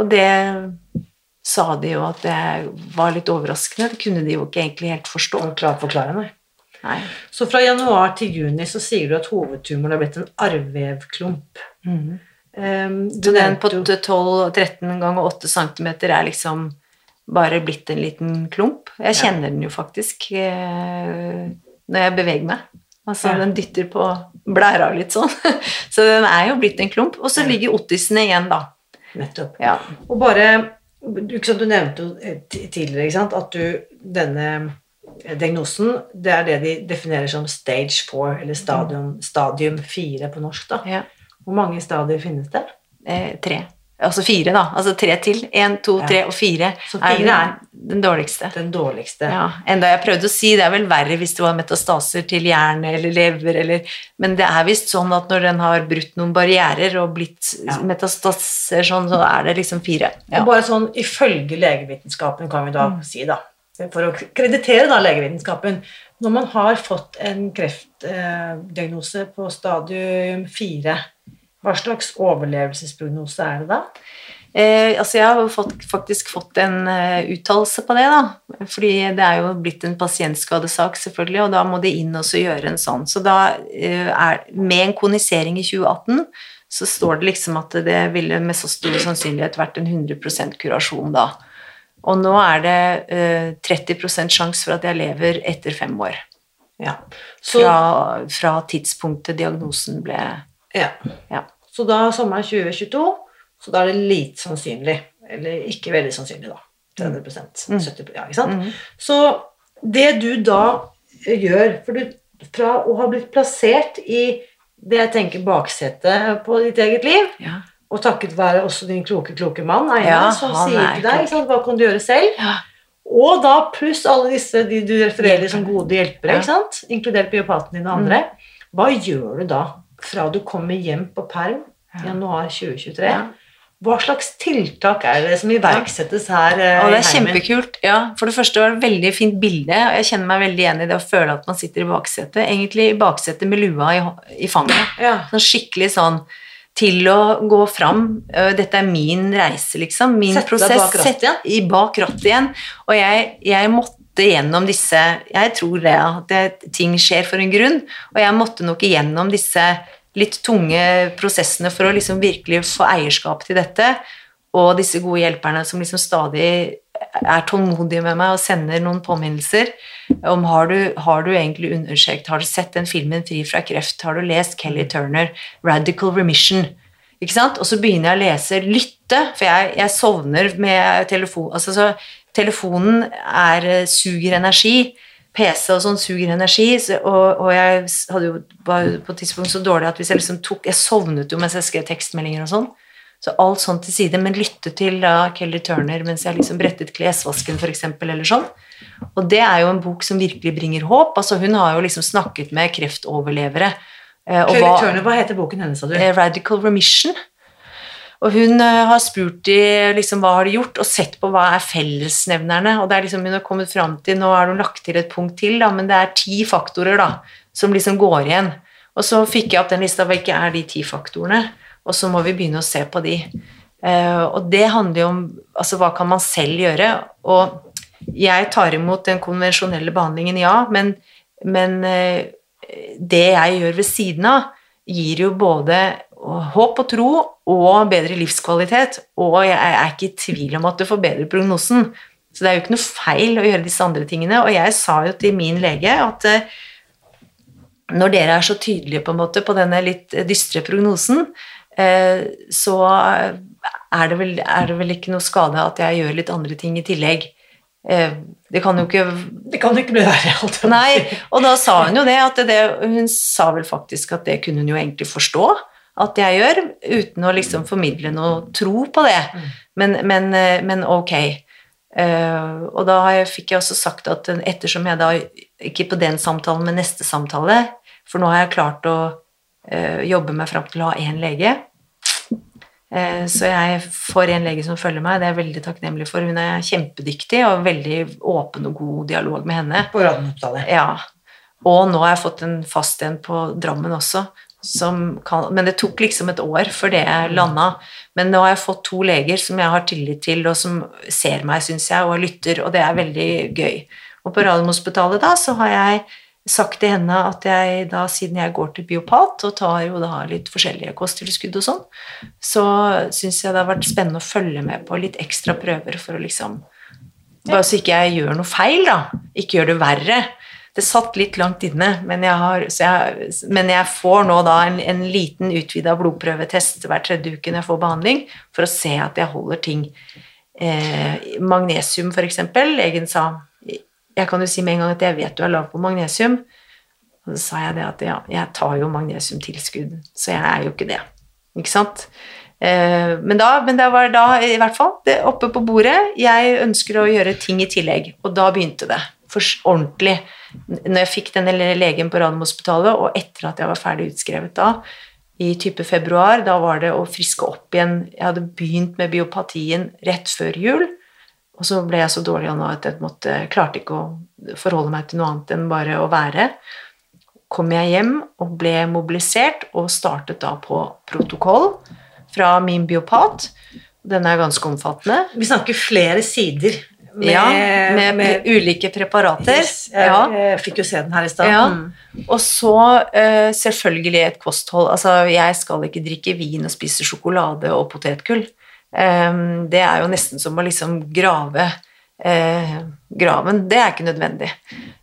Og det sa de jo at det var litt overraskende. Det kunne de jo ikke egentlig helt forstå. Forklare, nei. Nei. Så fra januar til juni så sier du at hovedtumoren er blitt en arrvevklump. Mhm. Um, du Så den på 12-13 ganger 8 cm er liksom bare blitt en liten klump. Jeg Ja. kjenner den jo faktisk eh, når jeg beveger meg. Altså, Ja. den dytter på blæra litt sånn. Så den er jo blitt en klump. Og så Ja. ligger ottisene igjen, da. Nettopp. Ja. Og bare du, nevnte jo eh, tidligere sant, at du, denne eh, diagnosen det er det de definerer som stage 4, eller stadium, stadium 4 på norsk. da. ja. Hvor mange stadier finnes det? Eh, tre. Altså fire, da. Altså tre til. Én, to, Ja. tre og fire, Så fire er den dårligste. den dårligste. Ja, enda jeg prøvde å si det er vel verre hvis det var metastaser til hjerne eller lever, eller, men det er visst sånn at når den har brutt noen barrierer og blitt Ja. metastaser sånn, så er det liksom fire. Ja. Og bare sånn ifølge legevitenskapen, kan vi da Mm. si, da, for å kreditere da legevitenskapen Når man har fått en kreftdiagnose på stadium 4, hva slags overlevelsesprognose er det da? Eh, altså jeg har fått, faktisk fått en uh, uttalelse på det, da. Fordi det er jo blitt en pasientskadesak, selvfølgelig, og da må de inn og gjøre en sånn. Så da uh, er Med en konisering i 2018 så står det liksom at det ville med så stor sannsynlighet vært en 100% kurasjon da. Og nå er det uh, 30% sjanse for at jeg lever etter fem år. Ja. Så, Fra, fra tidspunktet diagnosen ble ja. Ja. Så da sommeren 2022, så da er det lite sannsynlig, eller ikke veldig sannsynlig, da. 30 mm. 70 ja, ikke sant? Mm. Så det du da gjør For du, fra å ha blitt plassert i det jeg tenker baksetet på ditt eget liv, Ja. og takket være også din kloke, kloke mann, Einar, Ja, som sier er til deg sant, hva kan du gjøre selv, ja. og da pluss alle disse de du refererer som gode hjelpere, ikke sant? inkludert biopaten din og andre, hva gjør du da fra du kommer hjem på perm i januar 2023? Ja. Hva slags tiltak er det som iverksettes her? eh, Og det er kjempekult. Ja, for det første var det et veldig fint bilde, og jeg kjenner meg veldig igjen i det å føle at man sitter i baksetet. Egentlig i baksetet med lua i, i fanget. Ja. Sånn skikkelig sånn til å gå fram. Dette er min reise, liksom. Min Sette prosess. bak Sett i bak rattet igjen. Og jeg, jeg måtte gjennom disse Jeg tror det at ting skjer for en grunn, og jeg måtte nok igjennom disse litt tunge prosessene for å liksom virkelig få eierskap til dette. Og disse gode hjelperne som liksom stadig er tålmodige med meg og sender noen påminnelser om har du, har du egentlig undersøkt, har du sett den filmen Fri fra kreft, har du lest Kelly Turner, Radical Remission? Ikke sant? Og så begynner jeg å lese, lytte, for jeg, jeg sovner med telefon, altså så telefonen er, eh, suger energi, PC og sånn suger energi, og, og jeg hadde jo, på et tidspunkt så dårlig at hvis jeg liksom tok, jeg sovnet jo mens jeg skrev tekstmeldinger og sånn, så alt sånt til side, men lytte til da Kelly Turner mens jeg liksom brettet klesvasken eksempel, eller sånn. Og det er jo en bok som virkelig bringer håp. Altså hun har jo liksom snakket med kreftoverlevere. eh, Kelly hva- Turner, hva heter boken hennes, sa du? eh, Radical Remission. Og hun eh, har spurt de liksom, hva har de gjort, og sett på hva er fellesnevnerne. Og det er liksom hun har kommet fram til Nå har hun lagt til et punkt til, da, men det er ti faktorer da, som liksom går igjen. Og så fikk jeg opp den lista hvilke er de ti faktorene, og så må vi begynne å se på de. Eh, og det handler jo om altså, hva kan man selv gjøre. Og jeg tar imot den konvensjonelle behandlingen, ja, men, men eh, det jeg gjør ved siden av, gir jo både håp og tro og bedre livskvalitet, og jeg er ikke i tvil om at du forbedrer prognosen. Så det er jo ikke noe feil å gjøre disse andre tingene. Og jeg sa jo til min lege at eh, når dere er så tydelige på en måte på denne litt dystre prognosen, eh, så er det, vel, er det vel ikke noe skade at jeg gjør litt andre ting i tillegg. Eh, Det kan jo ikke Det kan ikke bli verre. Nei, og da sa hun jo det, at det Hun sa vel faktisk at det kunne hun jo egentlig forstå at jeg gjør, uten å liksom formidle noe tro på det. Men, men, eh, men ok. Uh, og da jeg, fikk jeg også sagt at ettersom jeg da ikke på den samtalen, men neste samtale For nå har jeg klart å uh, jobbe meg fram til å ha én lege. Uh, Så jeg får en lege som følger meg, det er jeg veldig takknemlig for. Hun er kjempedyktig og veldig åpen og god dialog med henne. På Radiumhospitalet. Ja. Og nå har jeg fått en fast en på Drammen også. Som kan, men det tok liksom et år før det landa. Men nå har jeg fått to leger som jeg har tillit til, og som ser meg, syns jeg, og lytter, og det er veldig gøy. Og på Radiumhospitalet da, så har jeg sagt til henne at jeg da, siden jeg går til biopat og tar jo da litt forskjellige kosttilskudd og sånn, så syns jeg det har vært spennende å følge med på litt ekstra prøver for å liksom Bare så ikke jeg gjør noe feil, da. Ikke gjør det verre. Det satt litt langt inne, men jeg, har, jeg, men jeg får nå da en, en liten utvida blodprøvetest hver tredje uke når jeg får behandling, for å se at jeg holder ting. Eh, magnesium, eksempel. Legen sa Jeg kan jo si med en gang at jeg vet du er lav på magnesium. Og så sa jeg det at ja, jeg tar jo magnesiumtilskudd, så jeg er jo ikke det. Ikke sant? Eh, men da, men det var da, i hvert fall, det, oppe på bordet Jeg ønsker å gjøre ting i tillegg, og da begynte det. Ordentlig. Når jeg fikk denne legen på Radiumhospitalet, og etter at jeg var ferdig utskrevet da, i type februar, da var det å friske opp igjen Jeg hadde begynt med biopatien rett før jul, og så ble jeg så dårlig av nå at jeg måtte, klarte ikke å forholde meg til noe annet enn bare å være. Kom jeg hjem og ble mobilisert og startet da på protokoll fra min biopat. Den er ganske omfattende. Vi snakker flere sider med, ja, med, med ulike preparater. Yes, jeg, Ja. jeg fikk jo se den her i stad. Ja. Mm. Og så uh, selvfølgelig et kosthold. Altså, jeg skal ikke drikke vin og spise sjokolade og potetgull. Um, det er jo nesten som å liksom grave uh, graven. Det er ikke nødvendig.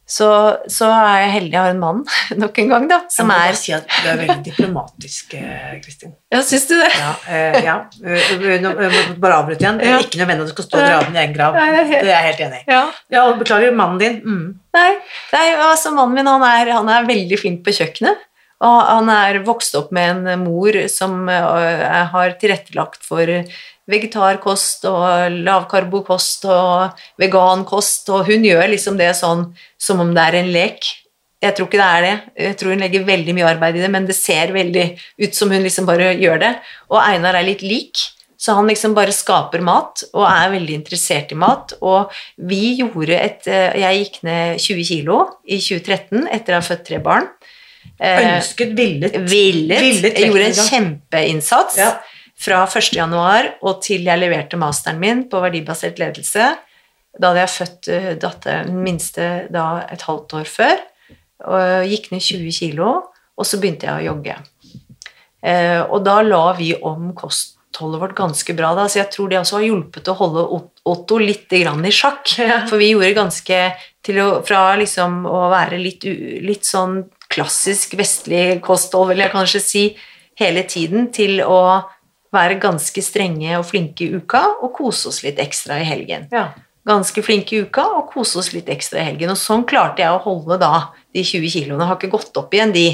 Så, så er jeg heldig jeg har en mann nok en gang, da, som er bare si at du er veldig diplomatisk, eh, Kristin. Ja, syns du det? Ja, uh, ja. Eh, nå- må bare avbryte igjen. Ja. Ikke nødvendig at du skal stå og grave din egen grav. Nei, det er jeg helt enig i. Ja. Ja, og beklager, mannen din. Mm. Nei, nei altså mannen min han er, han er veldig flink på kjøkkenet. Og han er vokst opp med en mor som har tilrettelagt for vegetarkost og lavkarbokost og vegankost, og hun gjør liksom det sånn som om det er en lek. Jeg tror ikke det er det. Jeg tror hun legger veldig mye arbeid i det, men det ser veldig ut som hun liksom bare gjør det. Og Einar er litt lik. Så han liksom bare skaper mat og er veldig interessert i mat. Og vi gjorde et eh, Jeg gikk ned 20 kilo i 2013 etter å ha født tre barn. Eh, Ønsket, villet. villet. Villet Jeg gjorde en kjempeinnsats Ja. Fra 1. januar og til jeg leverte masteren min på verdibasert ledelse. Da hadde jeg født eh, datteren minste da et halvt år før. Og gikk ned 20 kilo, og så begynte jeg å jogge. Eh, og da la vi om kostholdet vårt ganske bra. Da. Så jeg tror det også har hjulpet å holde Otto litt i sjakk. For vi gjorde ganske til å, Fra liksom å være litt, litt sånn klassisk vestlig kosthold, vil jeg kanskje si, hele tiden, til å være ganske strenge og flinke i uka og kose oss litt ekstra i helgen Ja. ganske flinke i uka og kose oss litt ekstra i helgen. Og sånn klarte jeg å holde da de 20 kiloene. Har ikke gått opp igjen de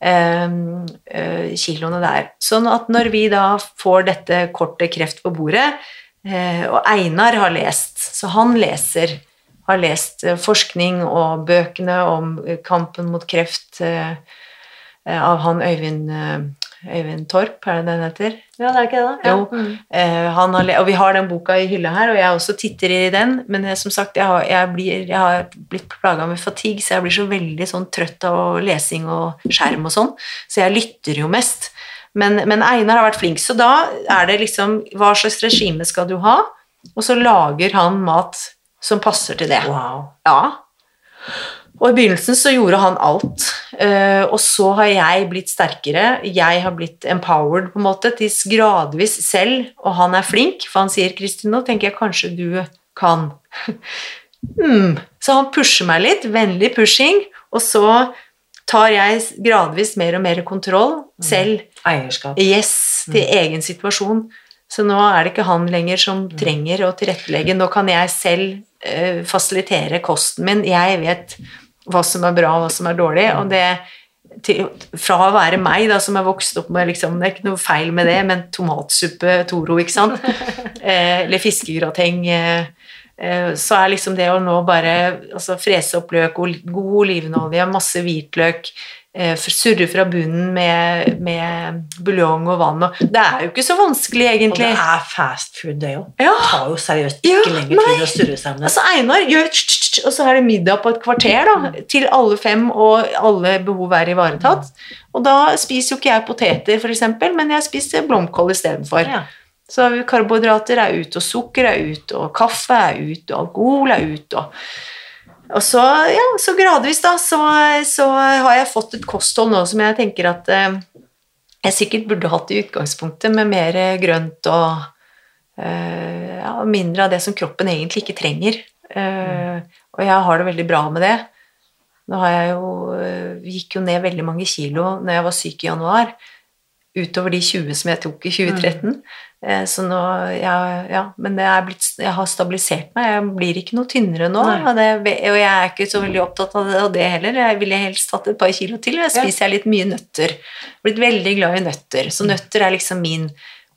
eh, eh, kiloene der. Sånn at når vi da får dette kortet kreft på bordet, eh, og Einar har lest, så han leser har lest eh, forskning og bøkene om eh, kampen mot kreft eh, eh, av han Øyvind, Øyvind Torp, er det den heter? ja, det er ikke det? Jo. Mm. Eh, han har, og vi har den boka i hylla her, og jeg også titter i den, men jeg, som sagt, jeg har, jeg blir, jeg har blitt plaga med fatigue, så jeg blir så veldig sånn trøtt av lesing og skjerm og sånn, så jeg lytter jo mest. Men, men Einar har vært flink, så da er det liksom Hva slags regime skal du ha? Og så lager han mat som passer til det. Wow. Ja. Og i begynnelsen så gjorde han alt. eh, og så har jeg blitt sterkere. Jeg har blitt empowered på en måte, til gradvis selv, og han er flink, for han sier 'Kristin, nå tenker jeg kanskje du kan'. Mm. Så han pusher meg litt, vennlig pushing, og så tar jeg gradvis mer og mer kontroll selv. Eierskap. Yes, til egen situasjon. Så nå er det ikke han lenger som trenger å tilrettelegge. Nå kan jeg selv eh, fasilitere kosten min. Jeg vet hva som er bra, og hva som er dårlig. Og det til, fra å være meg, da, som er vokst opp med liksom, Det er ikke noe feil med det, men tomatsuppe Toro, ikke sant? Eh, eller fiskegrateng. Eh, eh, så er liksom det å nå bare altså, frese opp løk, god olivenolje, masse hvitløk, surre fra bunnen med, med buljong og vann og Det er jo ikke så vanskelig, egentlig. Og det er fast food, det jo. Ja. Det tar jo seriøst ikke Ja, lenger tid å surre sammen. Altså Einar gjør og så er det middag på et kvarter da, til alle fem, og alle behov er ivaretatt. Og da spiser jo ikke jeg poteter, eksempel, men jeg spiser blomkål istedenfor. Ja. Så karbohydrater er ut, og sukker er ut, og kaffe er ut, og alkohol er ut, og, og så, ja, så gradvis da, så, så har jeg fått et kosthold nå som jeg tenker at eh, jeg sikkert burde hatt i utgangspunktet, med mer grønt og eh, ja, mindre av det som kroppen egentlig ikke trenger. Eh, og jeg har det veldig bra med det. Nå har jeg jo, eh, gikk jo ned veldig mange kilo når jeg var syk i januar, utover de 20 som jeg tok i 2013. Eh, Så nå, ja, ja, men det er blitt, jeg har stabilisert meg. Jeg blir ikke noe tynnere nå. Og, det, og jeg er ikke så veldig opptatt av det, det heller. Jeg ville helst hatt et par kilo til. Jeg Ja. spiser jeg litt mye nøtter. Blitt veldig glad i nøtter. Så nøtter er liksom min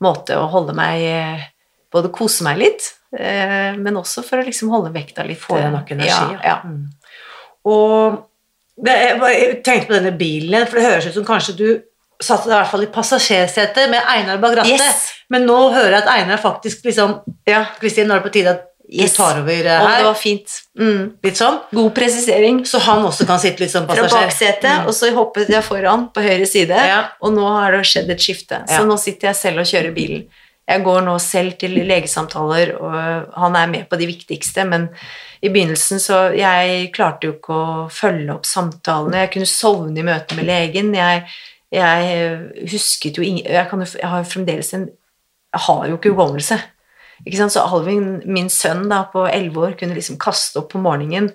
måte å holde meg eh, Både kose meg litt, eh, men også for å liksom holde vekta litt. Få igjen nok energi. Ja. Mm. Og det, jeg jeg tenkte på denne bilen for det høres ut som kanskje du satte deg i hvert fall i passasjersetet med Einar bak rattet. Yes. Men nå hører jeg at Einar faktisk liksom ja. Kristin, nå er det på tide at du tar over her. Og det var fint. Mm. Litt sånn. God presisering. Så han også kan sitte litt som Fra baksetet, mm. og så hoppet jeg foran på høyre side, Ja. og nå har det skjedd et skifte. Så Ja. nå sitter jeg selv og kjører bilen. Jeg går nå selv til legesamtaler, og han er med på de viktigste, men i begynnelsen så Jeg klarte jo ikke å følge opp samtalene. Jeg kunne sovne i møte med legen. Jeg, jeg husket jo ingen jeg, jo, jeg har fremdeles en Jeg har jo ikke hukommelse. Så Alvin, min sønn da, på elleve år, kunne liksom kaste opp på morgenen.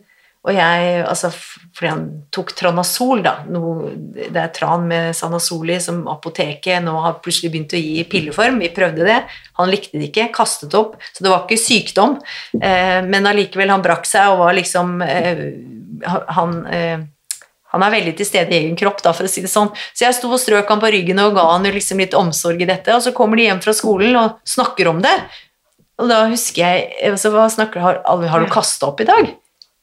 Og jeg, altså, fordi han tok Tranasol, da. Noe, det er tran med Sanasoli som apoteket nå har plutselig begynt å gi i pilleform. Vi prøvde det. Han likte det ikke, kastet opp. Så det var ikke sykdom. Eh, men allikevel, han brakk seg og var liksom eh, Han eh, han er veldig til stede i egen kropp, da, for å si det sånn. Så jeg sto og strøk han på ryggen og ga han liksom litt omsorg i dette. Og så kommer de hjem fra skolen og snakker om det. Og da husker jeg altså, Hva snakker har, har du kasta opp i dag?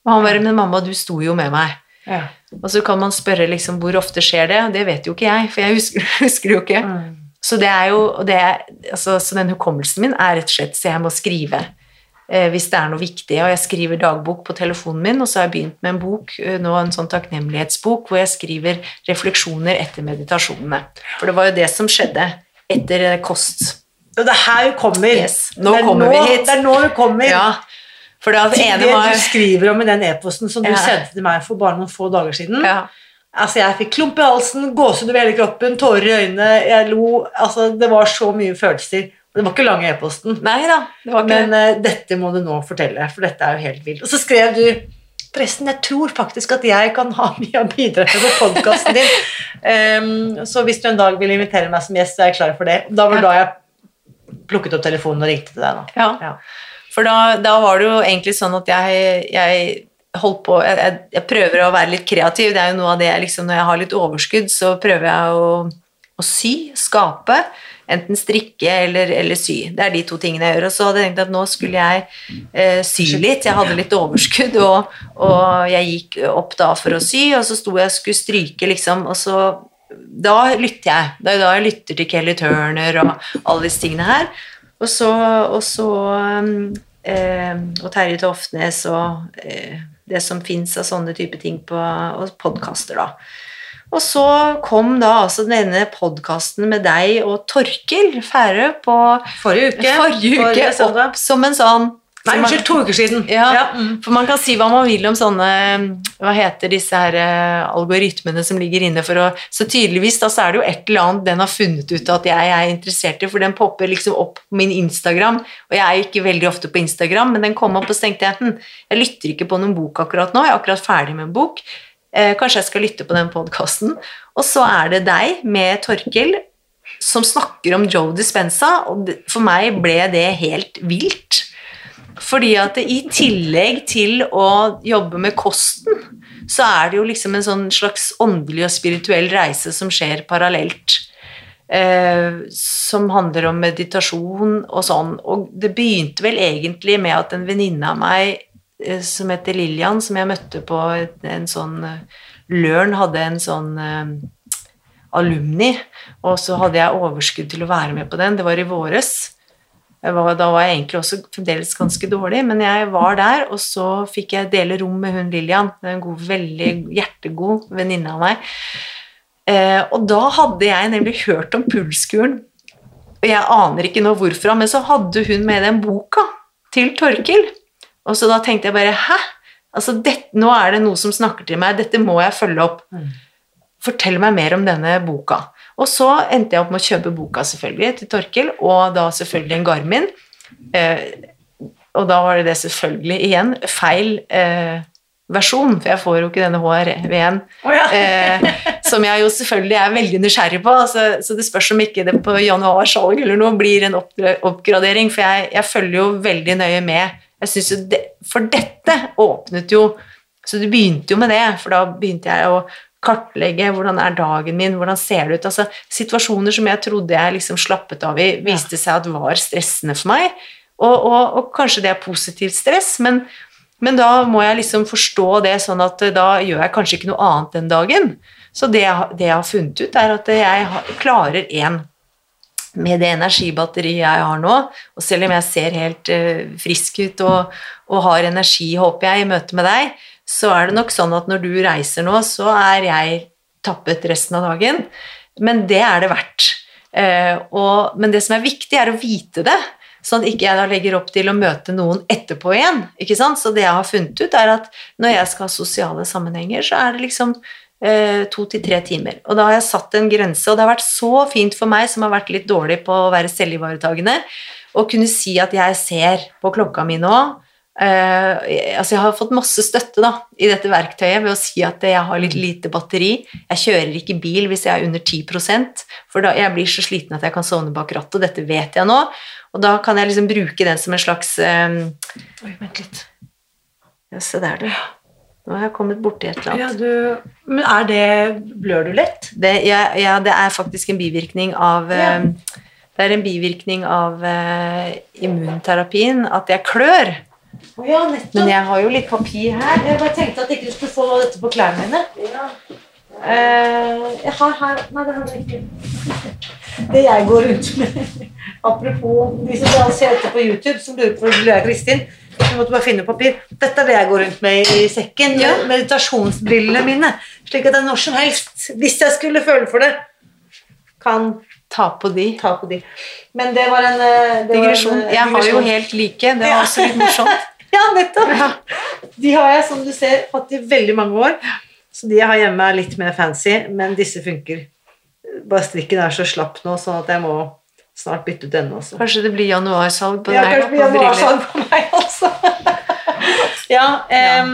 Og han bare Men mamma, du sto jo med meg. Ja. Og så kan man spørre liksom hvor ofte skjer det. Det vet jo ikke jeg, for jeg husker, husker det jo ikke. Mm. Så, det er jo, det er, altså, så den hukommelsen min er rett og slett så jeg må skrive hvis det er noe viktig. Og jeg skriver dagbok på telefonen min, og så har jeg begynt med en bok, eh, nå en sånn takknemlighetsbok, hvor jeg skriver refleksjoner etter meditasjonene. For det var jo det som skjedde etter eh, kost. Og det er her vi kommer. Yes, nå det er kommer nå, vi hit. Det er nå vi kommer. Ja, for det, det ene var du skriver om i den e-posten som du Ja. sendte til meg for bare noen få dager siden. ja, Altså, jeg fikk klump i halsen, gåsehud over hele kroppen, tårer i øynene, jeg lo Altså, det var så mye følelser. Det var ikke lang e-posten. Nei da, det var ikke Men uh, dette må du nå fortelle, for dette er jo helt vilt. Og så skrev du Forresten, jeg tror faktisk at jeg kan ha mye å bidra med på podkasten din. Um, så hvis du en dag vil invitere meg som gjest, så er jeg klar for det. Da var Ja. da jeg plukket opp telefonen og ringte til deg. Ja. Ja. For da, da var det jo egentlig sånn at jeg, jeg holdt på jeg, jeg, jeg prøver å være litt kreativ. Det er jo noe av det jeg liksom, Når jeg har litt overskudd, så prøver jeg å, å sy, skape. Enten strikke eller, eller sy. Det er de to tingene jeg gjør. Og så hadde jeg tenkt at nå skulle jeg eh, sy litt. Jeg hadde litt overskudd, og, og jeg gikk opp da for å sy, og så sto jeg og skulle stryke, liksom, og så da lytter jeg. Det er da jeg lytter til Kelly Turner og alle disse tingene her. Og så, og så um, eh, Og Terje Toftnes og eh, det som fins av sånne type ting på og podkaster, da. Og så kom da altså denne podkasten med deg og Torkil Færø på Forrige uke. forrige uke Forrige opp som en sånn Nei, unnskyld, to uker siden. ja, mm. for man kan si hva man vil om sånne Hva heter disse her eh, algoritmene som ligger inne for å Så tydeligvis da så er det jo et eller annet den har funnet ut at jeg er interessert i, for den popper liksom opp på min Instagram, og jeg er ikke veldig ofte på Instagram, men den kom opp, og så tenkte jeg hm, jeg lytter ikke på noen bok akkurat nå, jeg er akkurat ferdig med en bok. Eh, kanskje jeg skal lytte på den podkasten. Og så er det deg med Torkil som snakker om Joe Dispenza, og for meg ble det helt vilt. Fordi at i tillegg til å jobbe med kosten, så er det jo liksom en sånn slags åndelig og spirituell reise som skjer parallelt. Eh, som handler om meditasjon og sånn. Og det begynte vel egentlig med at en venninne av meg som heter Lillian, som jeg møtte på en sånn eh, Løren hadde en sånn eh, alumni, og så hadde jeg overskudd til å være med på den. Det var i våres. Var, da var jeg egentlig også fremdeles ganske dårlig, men jeg var der, og så fikk jeg dele rom med hun Lillian, en god, veldig hjertegod venninne av meg. Eh, og da hadde jeg nemlig hørt om pulskuren, og jeg aner ikke nå hvorfra, men så hadde hun med den boka til Torkil. Og så da tenkte jeg bare Hæ? Altså, dette, nå er det noe som snakker til meg, dette må jeg følge opp. Fortell meg mer om denne boka. Og så endte jeg opp med å kjøpe boka selvfølgelig til Torkil, og da selvfølgelig en Garmin. Eh, og da var det det selvfølgelig igjen feil eh, versjon, for jeg får jo ikke denne HRV-en. Oh, ja. eh, som jeg jo selvfølgelig er veldig nysgjerrig på. Altså, så det spørs om ikke det på januarsalg eller noe blir en oppgradering, for jeg, jeg følger jo veldig nøye med. Jeg synes jo det, For dette åpnet jo Så det begynte jo med det, for da begynte jeg å kartlegge hvordan er dagen min, hvordan ser det ut. Altså, situasjoner som jeg trodde jeg liksom slappet av i, viste seg at var stressende for meg. Og, og, og kanskje det er positivt stress, men, men da må jeg liksom forstå det sånn at eh, da gjør jeg kanskje ikke noe annet den dagen. Så det det jeg har funnet ut, er at jeg klarer én med det energibatteriet jeg har nå, og selv om jeg ser helt eh, frisk ut og, og har energi, håper jeg, i møte med deg, så er det nok sånn at når du reiser nå, så er jeg tappet resten av dagen. Men det er det verdt. Eh, og, men det som er viktig, er å vite det. Sånn at ikke jeg da legger opp til å møte noen etterpå igjen. ikke sant? Så det jeg har funnet ut, er at når jeg skal ha sosiale sammenhenger, så er det liksom to til tre timer. Og da har jeg satt en grense, og det har vært så fint for meg som har vært litt dårlig på å være selvivaretagende, å kunne si at jeg ser på klokka mi nå Uh, altså Jeg har fått masse støtte da, i dette verktøyet ved å si at jeg har litt lite batteri. Jeg kjører ikke bil hvis jeg er under 10 for da jeg blir så sliten at jeg kan sovne bak rattet, og dette vet jeg nå. Og da kan jeg liksom bruke den som en slags um, Oi, vent litt. Ja, se der, du. Nå har jeg kommet borti et eller Ja, annet. du, men er det Blør du lett? Det, ja, ja, det er faktisk en bivirkning av Ja. eh, Det er en bivirkning av uh, immunterapien at jeg klør. Oh, ja. Men jeg har jo litt papir her. Jeg bare tenkte at ikke du skulle få dette på klærne mine. Uh, jeg har her Nei, det har jeg ikke. det jeg går rundt med Apropos de som ser dette på YouTube, som lurer på om du er Kristin. Jeg måtte bare finne papir. Dette er det jeg går rundt med i sekken. Ja. Meditasjonsbrillene mine. Slik at jeg når som helst, hvis jeg skulle føle for det, kan Ta på de. ta på de. Men det var en eh, det var en, Digresjon. eh, Jeg har jo helt like. Det var Ja. også litt morsomt. Ja, nettopp. De har jeg, som du ser, hatt i veldig mange år. Så de jeg har hjemme, er litt mer fancy, men disse funker. Bare strikken er så slapp nå, sånn at jeg må snart bytte ut denne også. Kanskje det blir januarsalg på Ja, deg kanskje det blir januarsalg på meg også. ja, um,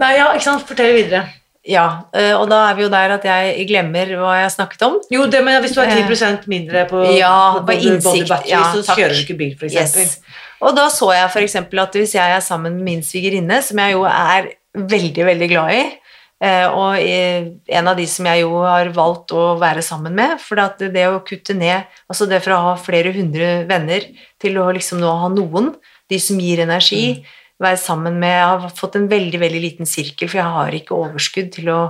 Nei, ja, ikke sant. Fortell videre. Ja, eh, og da er vi jo der at jeg glemmer hva jeg har snakket om. Jo, det, men hvis du har 10% mindre på, Eh, Ja, på på innsikt, battery, ja, så takk. kjører du ikke bil, eksempel. Yes. Og da så jeg eksempel at hvis jeg er sammen med min svigerinne, som jeg jo er veldig, veldig glad i, eh, og eh, en av de som jeg jo har valgt å være sammen med, for det å kutte ned, altså det fra å ha flere hundre venner til å liksom nå ha noen, de som gir energi, være sammen med, jeg har fått en veldig, veldig liten sirkel, for jeg har ikke overskudd til å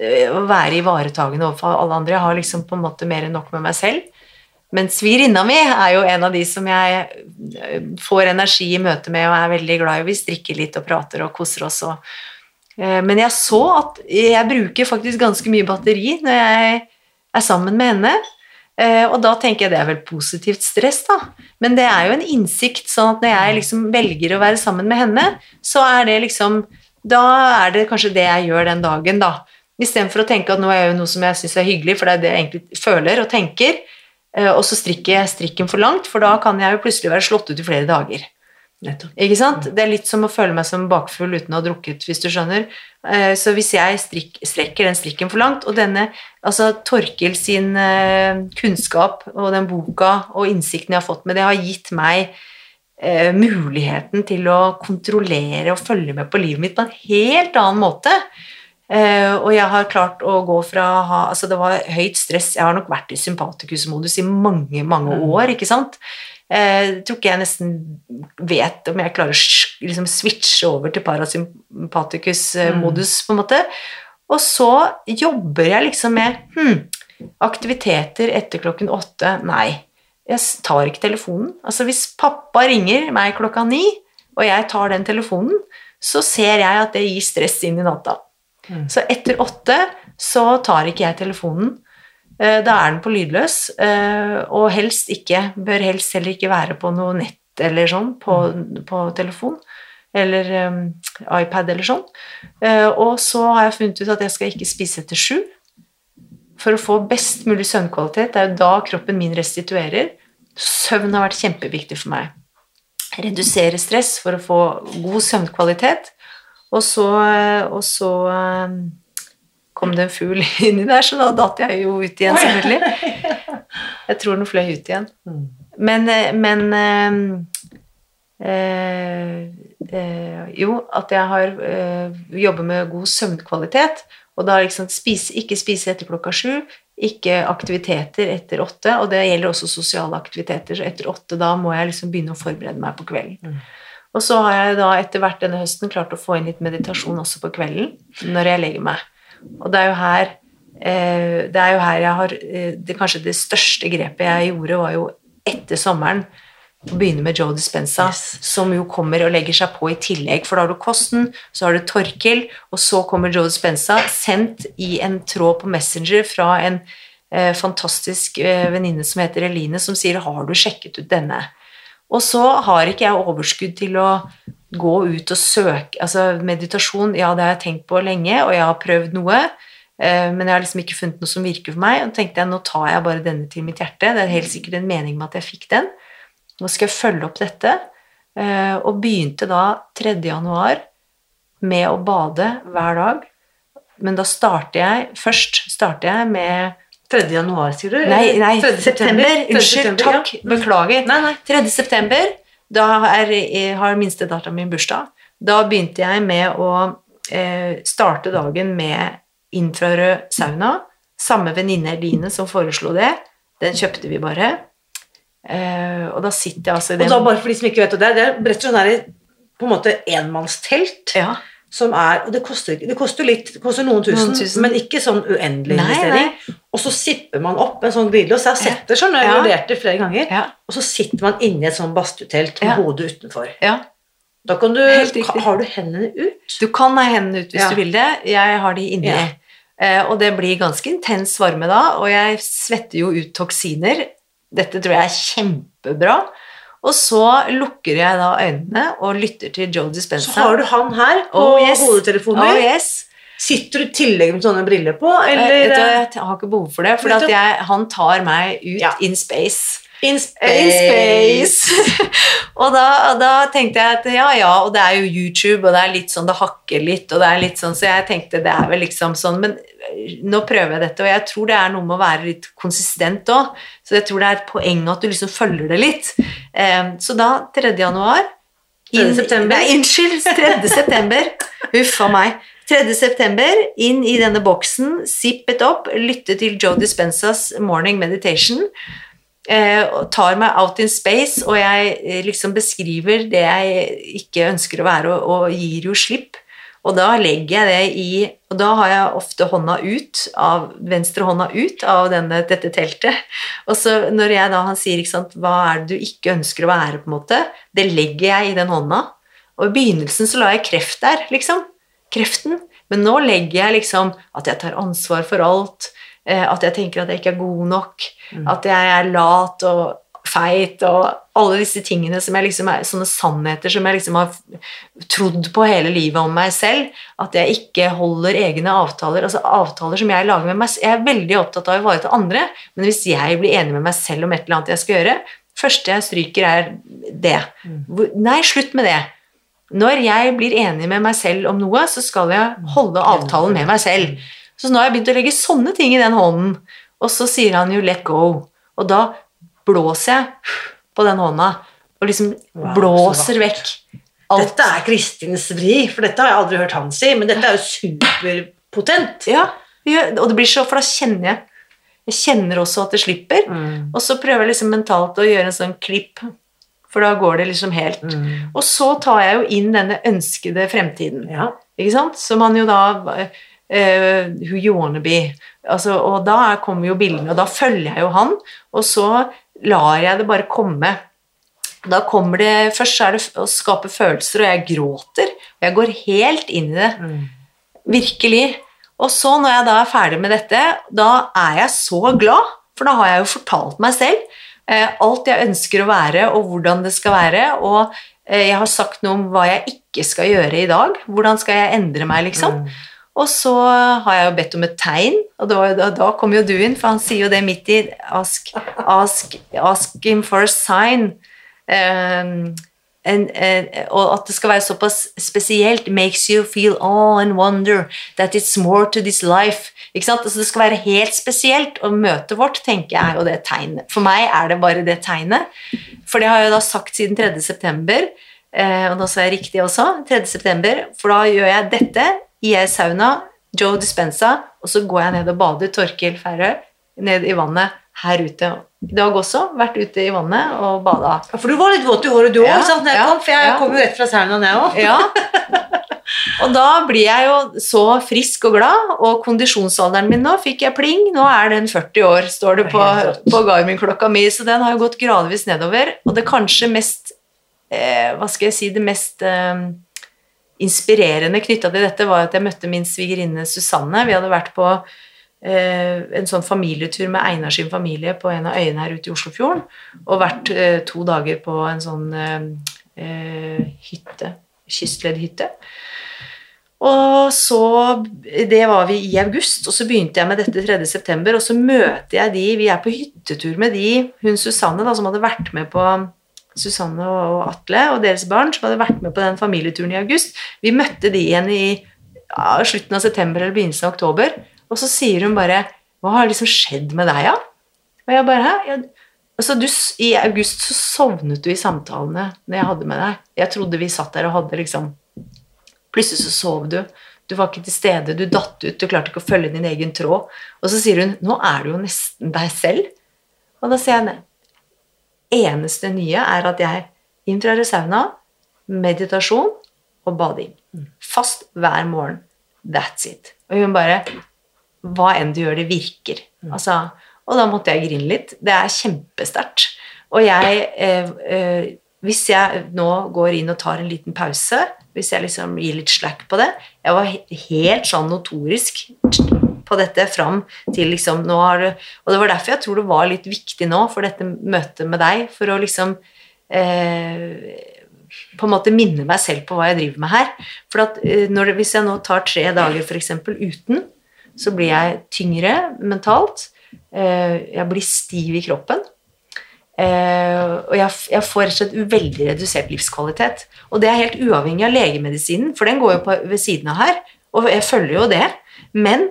eh, å være ivaretagende overfor alle andre. Jeg har liksom på en måte mer enn nok med meg selv. Men svigerinna mi er jo en av de som jeg eh, får energi i møte med og er veldig glad i. Vi strikker litt og prater og koser oss. Og, men jeg så at jeg bruker faktisk ganske mye batteri når jeg er sammen med henne. Eh, Og da tenker jeg det er vel positivt stress, da. Men det er jo en innsikt, sånn at når jeg liksom velger å være sammen med henne, så er det liksom Da er det kanskje det jeg gjør den dagen, da. Istedenfor å tenke at nå er jeg jo noe som jeg syns er hyggelig, for det er det jeg egentlig føler og tenker, eh, og så strikker jeg strikken for langt, for da kan jeg jo plutselig være slått ut i flere dager. Nettopp. Ikke sant? Det er litt som å føle meg som bakfull uten å ha drukket, hvis du skjønner. Eh, Så hvis jeg strik, strekker den strikken for langt, og denne altså Torkil sin eh, kunnskap og den boka og innsikten jeg har fått med det, har gitt meg eh, muligheten til å kontrollere og følge med på livet mitt på en helt annen måte. Eh, og jeg har klart å gå fra ha Altså, det var høyt stress. Jeg har nok vært i sympatikusmodus i mange, mange år, ikke sant? Eh, tror ikke jeg nesten vet om jeg klarer å liksom switche over til parasympatikus-modus, på en måte. Og så jobber jeg liksom med hm, aktiviteter etter klokken åtte. Nei, jeg tar ikke telefonen. Altså Hvis pappa ringer meg klokka ni, og jeg tar den telefonen, så ser jeg at det gir stress inn i natta. Så etter åtte så tar ikke jeg telefonen. Eh, Da er den på lydløs, eh, og helst ikke, bør helst heller ikke være på noe nett eller sånn på, på telefon. Eller um, iPad eller sånn. Og så har jeg funnet ut at jeg skal ikke spise etter sju. For å få best mulig søvnkvalitet. Det er jo da kroppen min restituerer. Søvn har vært kjempeviktig for meg. Redusere stress for å få god søvnkvalitet. Og så, og så kom det en fugl inni der, så da datt jeg jo ut igjen, selvfølgelig. Jeg tror den fløy ut igjen. Men, eh, men øh, eh, Jo, at jeg har øh, jobber med god søvnkvalitet, og da liksom spise, ikke spise etter klokka sju, ikke aktiviteter etter åtte, og det gjelder også sosiale aktiviteter, så etter åtte da må jeg liksom begynne å forberede meg på kvelden. Og så har jeg da etter hvert denne høsten klart å få inn litt meditasjon også på kvelden når jeg legger meg. Og det er jo her eh, det er jo her jeg har eh, det, Kanskje det største grepet jeg gjorde, var jo etter sommeren å begynne med Joe Dispenza, Yes. som jo kommer og legger seg på i tillegg. For da har du kosten, så har du Torkil, og så kommer Joe Dispenza, sendt i en tråd på Messenger fra en eh, fantastisk eh, venninne som heter Eline, som sier 'Har du sjekket ut denne?' Og så har ikke jeg overskudd til å gå ut og søke Altså meditasjon, ja, det har jeg tenkt på lenge, og jeg har prøvd noe, eh, men jeg har liksom ikke funnet noe som virker for meg. Og tenkte jeg, nå tar jeg bare denne til mitt hjerte. Det er helt sikkert en mening med at jeg fikk den. Nå skal jeg følge opp dette. eh, Og begynte da 3. januar med å bade hver dag. Men da starter jeg Først starter jeg med 3. januar, sier du? Nei, nei 3. september. 3. Unnskyld. Takk. Beklager. Nei, nei. 3. september, da er, har minstedatteren min bursdag. Da begynte jeg med å eh, starte dagen med infrarød sauna. Samme venninne Eline som foreslo det. Den kjøpte vi bare. Eh, og da sitter jeg altså i Og da bare for de som ikke vet det, det er rett og slett på en måte enmannstelt. ja, som er Og det koster, det koster litt, det koster noen tusen, Noen tusen. men ikke sånn uendelig Nei, investering. Og så sipper man opp en sånn glidelås. Jeg har sett det sånn, jeg har vurdert det flere ganger. Ja. Og så sitter man inni et sånn badstuetelt med Ja. hodet utenfor. ja. Da kan du Har du hendene ut? Du kan ha hendene ut hvis du vil det. Jeg har de inni. Eh, og det blir ganske intens varme da, og jeg svetter jo ut toksiner. Dette tror jeg er kjempebra. Og så lukker jeg da øynene og lytter til Joe Dispenza. Så har du han her på Oh, yes. hodetelefonen. Oh, yes. Sitter du i tillegg med sånne briller på, Eh, eller vet du jeg har ikke behov for det, for jeg, han tar meg ut Ja. in space. In In space? space. og da, da tenkte jeg at ja, ja, og det er jo YouTube, og det er litt sånn, det hakker litt, og det er litt sånn, så jeg tenkte det er vel liksom sånn, men øh, nå prøver jeg dette, og jeg tror det er noe med å være litt konsistent òg. så jeg tror det er et poeng at du liksom følger det litt. Um, så da, 3. januar, 3. september. Nei, unnskyld, 3. september, huff a meg. 3. september, inn i denne boksen, zippet opp, lytte til Joe Dispensas morning meditation, eh, tar meg out in space, og jeg eh, liksom beskriver det jeg ikke ønsker å være, og, og gir jo slipp. Og da legger jeg det i Og da har jeg ofte hånda ut, av, venstre hånda ut av denne, dette teltet. Og så når jeg da, han sier sant, hva er det du ikke ønsker å være, på en måte, det legger jeg i den hånda. Og i begynnelsen så la jeg kreft der, liksom. Kreften. Men nå legger jeg liksom at jeg tar ansvar for alt. Eh, At jeg tenker at jeg ikke er god nok. At jeg er lat og feit og alle disse tingene som liksom er sånne sannheter som jeg liksom har trodd på hele livet om meg selv. At jeg ikke holder egne avtaler. Altså avtaler som jeg lager med meg selv. Jeg er veldig opptatt av å ivareta andre, men hvis jeg blir enig med meg selv om et eller annet jeg skal gjøre, første jeg stryker, er det. Hvor- Nei, slutt med det. Når jeg blir enig med meg selv om noe, så skal jeg holde avtalen med meg selv. Så nå har jeg begynt å legge sånne ting i den hånden, og så sier han jo 'let go'. Og da blåser jeg på den hånda, og liksom Wow, blåser vekk alt. Dette er Kristins vri, for dette har jeg aldri hørt han si, men dette er jo superpotent. Ja, og det blir så, for da kjenner jeg Jeg kjenner også at det slipper, Mm. og så prøver jeg liksom mentalt å gjøre en sånn klipp, for da går det liksom helt. Mm. Og så tar jeg jo inn denne ønskede fremtiden. Ja. Ikke sant? Som han jo da eh, Who you wanna be. Altså, og da kommer jo bildene, og da følger jeg jo han, og så lar jeg det bare komme. Da kommer det Først er det å skape følelser, og jeg gråter. Og jeg går helt inn i det. Mm. Virkelig. Og så, når jeg da er ferdig med dette, da er jeg så glad, for da har jeg jo fortalt meg selv eh, alt jeg ønsker å være, og hvordan det skal være, og eh, jeg har sagt noe om hva jeg ikke skal gjøre i dag. Hvordan skal jeg endre meg, liksom? Mm. Og så har jeg jo bedt om et tegn, og da, da, kom jo du inn, for han sier jo det midt i Ask, ask, ask him for a sign. Um, and, uh, og at det skal være såpass spesielt makes you feel awe and wonder that it's more to this life. Ikke sant? Altså, det skal være helt spesielt, og møtet vårt tenker jeg er jo det tegnet. For meg er det bare det tegnet. For det har jeg jo da sagt siden 3. september, eh, og nå sa jeg riktig også, 3. september, for da gjør jeg dette i ei sauna, Joe Dispensa, og så går jeg ned og bader, Torkil Færøy, ned i vannet her ute. I dag også vært ute i vannet og bada. Ja, For du var litt våt i håret du òg, Ja, når ja, for jeg ja. kom jo rett fra sauna, jeg òg. Ja. Og da blir jeg jo så frisk og glad, og kondisjonsalderen min nå fikk jeg pling. Nå er den 40 år, står det på, på Garmin-klokka mi, så den har jo gått gradvis nedover. Og det kanskje mest eh, Hva skal jeg si Det mest eh, inspirerende knytta til dette var at jeg møtte min svigerinne Susanne. Vi hadde vært på eh, en sånn familietur med Einar sin familie på en av øyene her ute i Oslofjorden, og vært eh, to dager på en sånn eh, eh, hytte, kystleddhytte. Og så Det var vi i august, og så begynte jeg med dette 3. september, og så møter jeg de Vi er på hyttetur med de, hun Susanne, da, som hadde vært med på Susanne og Atle og deres barn, som hadde vært med på den familieturen i august. Vi møtte de igjen i ja, slutten av september eller begynnelsen av oktober, og så sier hun bare Hva har liksom skjedd med deg, da? Ja? Og jeg bare Hæ? Altså, du, I august så sovnet du i samtalene når jeg hadde med deg. Jeg trodde vi satt der og hadde liksom Plutselig så sov du. Du var ikke til stede, du datt ut, du klarte ikke å følge din egen tråd. Og så sier hun 'Nå er du jo nesten deg selv'. Og da sier jeg. Eneste nye er at jeg infrarer sauna, meditasjon og bading. Fast hver morgen. That's it. Og hun bare Hva enn du gjør, det virker. Altså, og da måtte jeg grine litt. Det er kjempesterkt. Og jeg eh, eh, Hvis jeg nå går inn og tar en liten pause, hvis jeg liksom gir litt slack på det Jeg var helt sånn notorisk på dette fram til liksom nå har du Og det var derfor jeg tror det var litt viktig nå for dette møtet med deg, for å liksom eh, på en måte minne meg selv på hva jeg driver med her. For at eh, når hvis jeg nå tar tre dager f.eks. uten, så blir jeg tyngre mentalt. Eh, jeg blir stiv i kroppen. Eh, og jeg, jeg får rett og slett veldig redusert livskvalitet. Og det er helt uavhengig av legemedisinen, for den går jo på, ved siden av her. Og jeg følger jo det. Men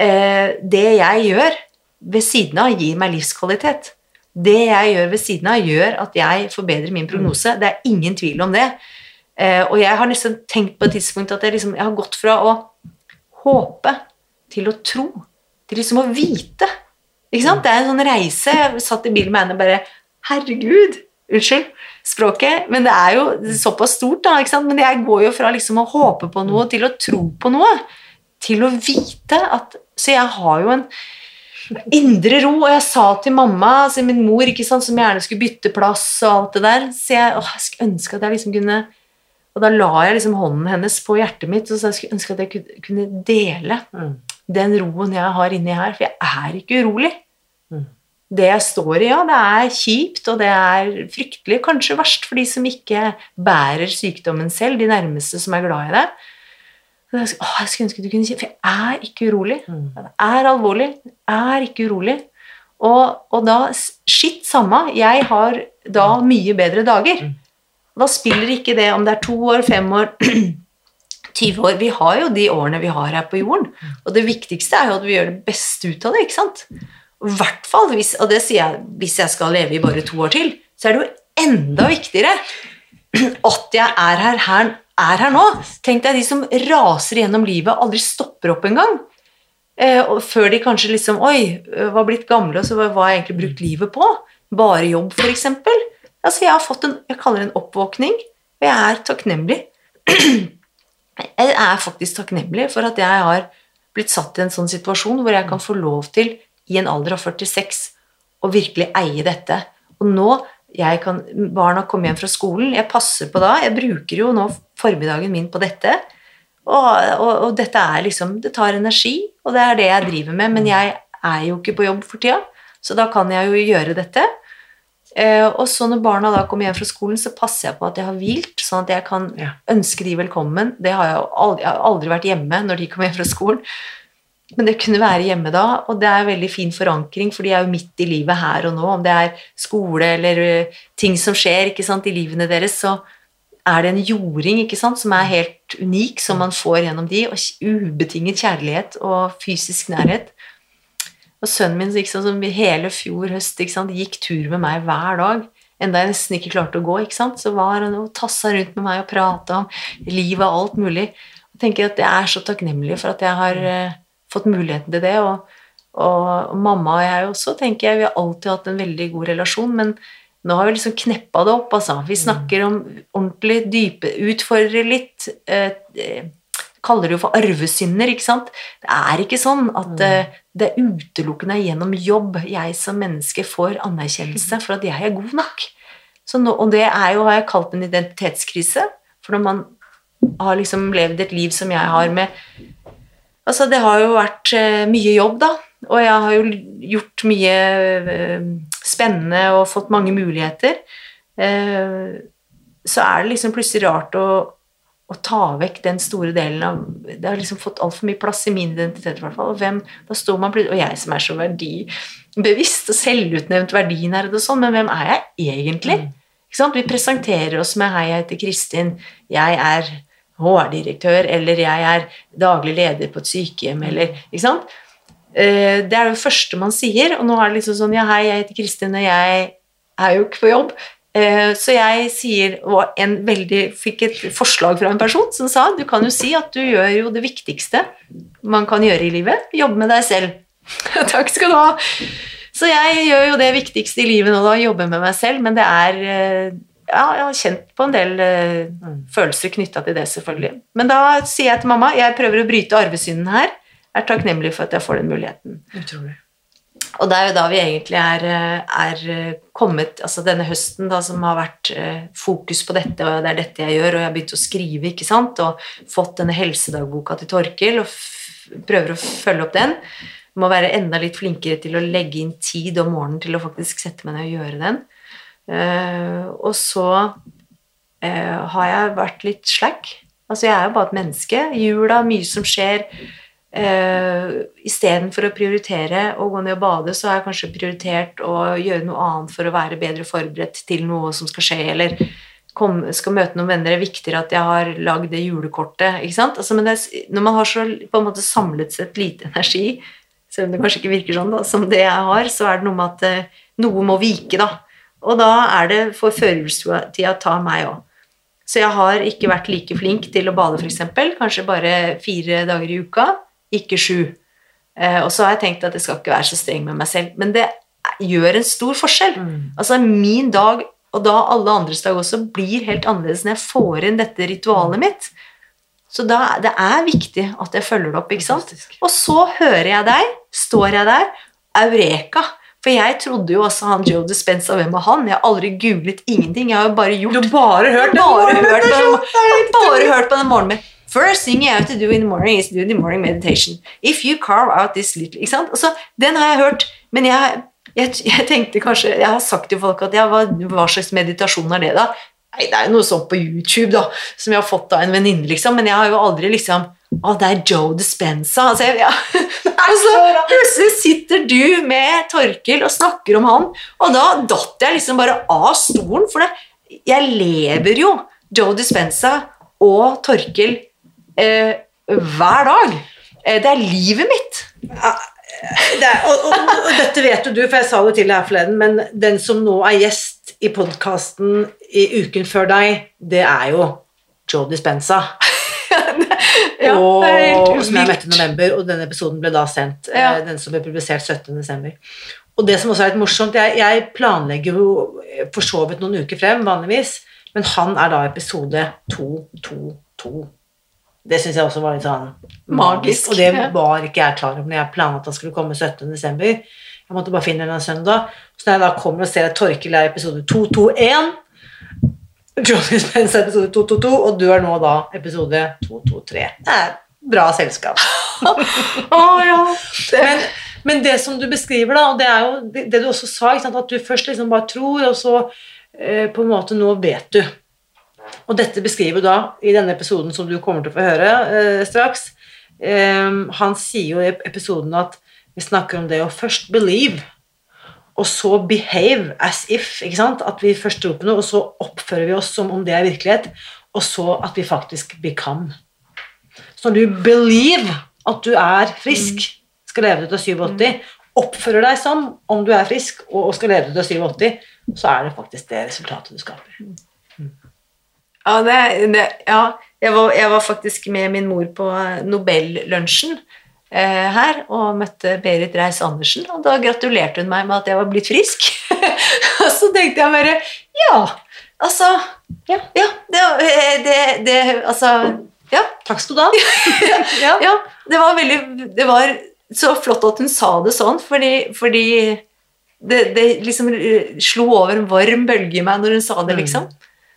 det jeg gjør ved siden av, gir meg livskvalitet. Det jeg gjør ved siden av, gjør at jeg forbedrer min prognose. Det er ingen tvil om det. Eh, og jeg har nesten tenkt på et tidspunkt at jeg, liksom, jeg har gått fra å håpe til å tro, til liksom å vite. Ikke sant? Det er en sånn reise. Jeg satt i bilen med henne og bare Herregud! Unnskyld språket, men det er jo såpass stort, da. Ikke sant? Men jeg går jo fra liksom å håpe på noe til å tro på noe. Til å vite at Så jeg har jo en indre ro, og jeg sa til mamma, altså min mor, ikke sant, som gjerne skulle bytte plass og alt det der, så jeg, åh, jeg skulle ønske at jeg liksom kunne Og da la jeg liksom hånden hennes på hjertet mitt, og så jeg skulle ønske at jeg kunne, dele Mm. den roen jeg har inni her, for jeg er ikke urolig. Mm. Det jeg står i, ja, det er kjipt, og det er fryktelig, kanskje verst for de som ikke bærer sykdommen selv, de nærmeste som er glad i deg. Jeg sk- Åh, jeg skulle ønske du kunne si For jeg er ikke urolig. Jeg er alvorlig. Jeg er ikke urolig. Og, og da Skitt samme. Jeg har da mye bedre dager. Mm. Da spiller ikke det om det er to år, fem år, 20 år. Vi har jo de årene vi har her på jorden. Og det viktigste er jo at vi gjør det beste ut av det. ikke sant? I hvert fall, hvis, og det sier jeg hvis jeg skal leve i bare to år til, så er det jo enda viktigere at jeg er her, her, er her nå. Tenk deg de som raser gjennom livet og aldri stopper opp engang. Eh, før de kanskje liksom Oi, øh, var blitt gamle, og så hva har jeg egentlig brukt livet på? Bare jobb, f.eks. Altså, jeg har fått en jeg kaller det en oppvåkning, og jeg er takknemlig. Jeg er faktisk takknemlig for at jeg har blitt satt i en sånn situasjon hvor jeg kan få lov til, i en alder av 46, å virkelig eie dette. Og nå jeg kan, Barna kommer hjem fra skolen, jeg passer på da. Jeg bruker jo nå formiddagen min på dette. Og, og, og dette er liksom Det tar energi, og det er det jeg driver med. Men jeg er jo ikke på jobb for tida, så da kan jeg jo gjøre dette. Eh, og så når barna da kommer hjem fra skolen, så passer jeg på at jeg har hvilt, sånn at jeg kan Ja. ønske de velkommen. Det har jeg, jo aldri, jeg har aldri vært hjemme når de kommer hjem fra skolen. Men det kunne være hjemme da, og det er veldig fin forankring, for de er jo midt i livet her og nå. Om det er skole eller ting som skjer sant, i livene deres, så er det en jording sant, som er helt unik, som man får gjennom de, og ubetinget kjærlighet og fysisk nærhet. Og sønnen min sant, som hele fjor høst gikk tur med meg hver dag. Enda jeg nesten ikke klarte å gå, så var han og tassa rundt med meg og prata om livet og alt mulig. Jeg tenker at jeg er så takknemlig for at jeg har eh, fått muligheten til det. Og, og, mamma og jeg også, tenker jeg, vi har alltid hatt en veldig god relasjon, men nå har vi liksom kneppa det opp, altså. Vi snakker om ordentlig dype Utfordrer litt. Eh, eh, kaller det jo for arvesynder, ikke sant. Det er ikke sånn at eh, det er utelukkende gjennom jobb jeg som menneske får anerkjennelse for at jeg er god nok. Så nå, og det er jo, har jeg kalt en identitetskrise. For når man har liksom levd et liv som jeg har med Altså, det har jo vært eh, mye jobb, da. Og jeg har jo gjort mye eh, spennende og fått mange muligheter. Eh, så er det liksom plutselig rart å, å ta vekk den store delen av Det har liksom fått altfor mye plass i min identitet, i hvert fall. Og, hvem, da står man og jeg som er så verdibevisst og selvutnevnt verdinerd og sånn, men hvem er jeg egentlig? Sant? Vi presenterer oss med 'Hei, jeg heter Kristin. Jeg er HR-direktør', eller 'Jeg er daglig leder på et sykehjem', eller Ikke sant? Eh, Det er det første man sier, og nå er det liksom sånn 'Ja, hei, jeg heter Kristin, og jeg er jo ikke på jobb'. Eh, Så jeg sier, og en veldig, fikk et forslag fra en person som sa du kan jo si at du gjør jo det viktigste man kan gjøre i livet, jobbe med deg selv. Takk skal du ha. Så jeg gjør jo det viktigste i livet nå, da, jobbe med meg selv, men det er eh, ja, jeg har kjent på en del Mm. følelser knytta til det, selvfølgelig. Men da sier jeg til mamma jeg prøver å bryte arvesynden her. Jeg er takknemlig for at jeg får den muligheten. Utrolig. Og det er jo da vi egentlig er, eh, er eh, kommet Altså denne høsten da som har vært fokus på dette, og det er dette jeg gjør, og jeg har begynt å skrive, ikke sant, og fått denne helsedagboka til Torkil, og prøver å følge opp den. Må være enda litt flinkere til å legge inn tid om morgenen til å faktisk sette meg ned og gjøre den. Eh, og så eh, har jeg vært litt slack. Altså, jeg er jo bare et menneske. Jula, mye som skjer. Uh, Istedenfor å prioritere å gå ned og bade, så har jeg kanskje prioritert å gjøre noe annet for å være bedre forberedt til noe som skal skje, eller kom, skal møte noen venner. Det er viktigere at jeg har lagd det julekortet. ikke sant? Altså, men det når man har så på en måte samlet sett lite energi, selv om det kanskje ikke virker sånn da, som det jeg har, så er det noe med at uh, noe må vike, da. Og da er det for førjulstida ta meg òg. Så jeg har ikke vært like flink til å bade, f.eks. Kanskje bare fire dager i uka, ikke sju. Eh, og så har jeg tenkt at jeg skal ikke være så streng med meg selv. Men det gjør en stor forskjell. Altså min dag, og da alle andres dag også, blir helt annerledes når jeg får inn dette ritualet mitt. Så da, det er viktig at jeg følger det opp. ikke sant? Og så hører jeg deg, står jeg der, eureka. For jeg trodde jo også han Joe Dispenza, hvem var han? Jeg har aldri googlet ingenting. Jeg har jo bare gjort Du bare hørt jeg bare hørt på bare hørt på den morgenen. First thing you have to do in the morning is do the morning meditation. If you carve out this little Ikke sant? Altså, den har jeg hørt, men jeg, jeg, jeg tenkte kanskje Jeg har sagt til folk at ja, hva, hva slags meditasjon er det, da? Nei, det er jo noe sånt på YouTube, da, som jeg har fått av en venninne, liksom, men jeg har jo aldri liksom Å, det er Joe Dispenza. Altså, jeg, ja. Og så plutselig sitter du med Torkil og snakker om han, og da datt jeg liksom bare av stolen, for det, jeg lever jo Joe Dispenza og Torkil eh, hver dag. Eh, det er livet mitt. Det er, og, og, og dette vet jo du, for jeg sa det til deg her forleden, men den som nå er gjest i podkasten i uken før deg, det er jo Joe Dispenza. Ja, og, helt som jeg møtte i november, og denne episoden ble da sendt. eh, Ja. Den som ble publisert 17. desember. Og det som også er litt morsomt, jeg, jeg planlegger jo for så vidt noen uker frem, vanligvis, men han er da episode 222. Det syns jeg også var litt sånn magisk. Magisk, Og det var ikke jeg klar over når jeg planla at han skulle komme 17. Jeg måtte bare finne en søndag. Så når jeg da kommer og ser at Torkil er episode 221 Johnny Spence er episode 222, og du er nå da episode 223. Det er bra selskap. Å ja. Det, Men, men det som du beskriver, da, og det er jo det, det du også sa, at du først liksom bare tror, og så eh, på en måte nå vet du. Og dette beskriver da i denne episoden som du kommer til å få høre eh, straks. Eh, han sier jo i episoden at vi snakker om det å først believe, og så behave as if. ikke sant? At vi først tror på noe, og så oppfører vi oss som om det er virkelighet, og så at vi faktisk become. Så når du believe at du er frisk, skal leve til du er 87, oppfører deg som om du er frisk og skal leve til du er 87, så er det faktisk det resultatet du skaper. ja, det, det, ja. Jeg, var, jeg var faktisk med min mor på Nobellunsjen her og møtte Berit Reiss-Andersen, og da gratulerte hun meg med at jeg var blitt frisk. og så tenkte jeg bare Ja, altså Ja, ja det, det, det Altså Ja. Takk skal du ha. ja. Ja, det var veldig Det var så flott at hun sa det sånn, fordi, fordi det, det liksom eh, slo over en varm bølge i meg når hun sa det, liksom.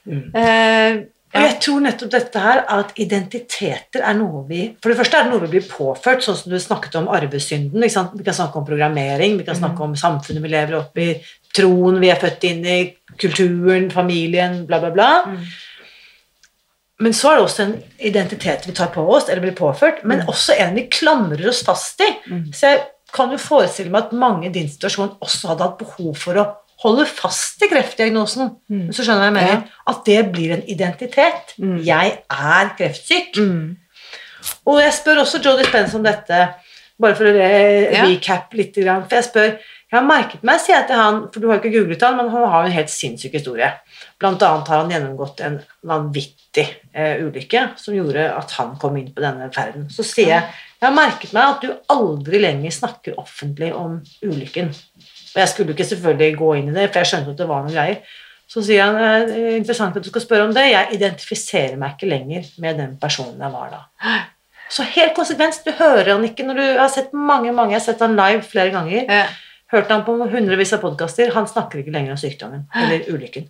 Mm. Eh, Og jeg tror nettopp dette her er at identiteter er noe vi For det første er det noe vi blir påført, sånn som du snakket om arvesynden. Vi kan snakke om programmering, vi kan snakke om samfunnet vi lever opp i, troen vi er født inn i, kulturen, familien, bla, bla, bla. Mm. Men så er det også en identitet vi tar på oss, eller blir påført, men også en vi klamrer oss fast i. Så jeg kan jo forestille meg at mange i din situasjon også hadde hatt behov for å holde fast i kreftdiagnosen. Hvis du skjønner hva jeg mener? At det blir en identitet. Jeg er kreftsyk. Mm. Og jeg spør også Jodie Spence om dette, bare for å Ja. recap litt. For jeg spør Jeg har merket meg, sier jeg til han, for du har jo ikke googlet han, men han har jo en helt sinnssyk historie. Blant annet har han gjennomgått en vanvittig eh, ulykke som gjorde at han kom inn på denne ferden. Så sier jeg jeg har merket meg at du aldri lenger snakker offentlig om ulykken. Og jeg skulle jo ikke selvfølgelig gå inn i det, for jeg skjønte at det var noen greier. Så sier han det er interessant at du skal spørre om det. Jeg identifiserer meg ikke lenger med den personen jeg var da. Så helt konsekvens, du hører han ikke når du har sett mange, mange, jeg har sett han live flere ganger. Ja. Hørt han på hundrevis av podkaster. Han snakker ikke lenger om sykdommen eller ulykken.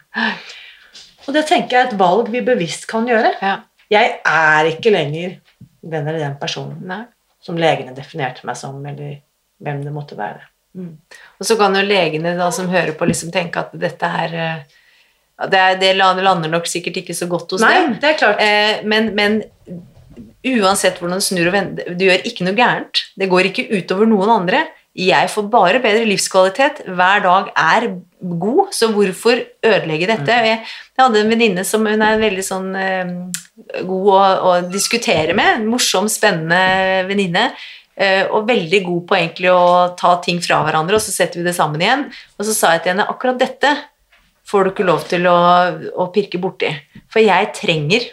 Og det tenker jeg er et valg vi bevisst kan gjøre. Ja. Jeg er ikke lenger den eller den personen Nei. som legene definerte meg som, eller hvem det måtte være. Og så kan jo legene da, som hører på, liksom tenke at dette er eh, det, er, det lander nok sikkert ikke så godt hos Nei, dem. det er klart. Eh, men, men uansett hvordan du snur og vender, du gjør ikke noe gærent. Det går ikke utover noen andre. Jeg får bare bedre livskvalitet. Hver dag er god, så hvorfor ødelegge dette? Jeg, jeg hadde en venninne som hun er veldig sånn eh, god å, å diskutere med. En morsom, spennende venninne. Eh, og veldig god på egentlig å ta ting fra hverandre, og så setter vi det sammen igjen. Og så sa jeg til henne akkurat dette får du ikke lov til å, å pirke borti. For jeg trenger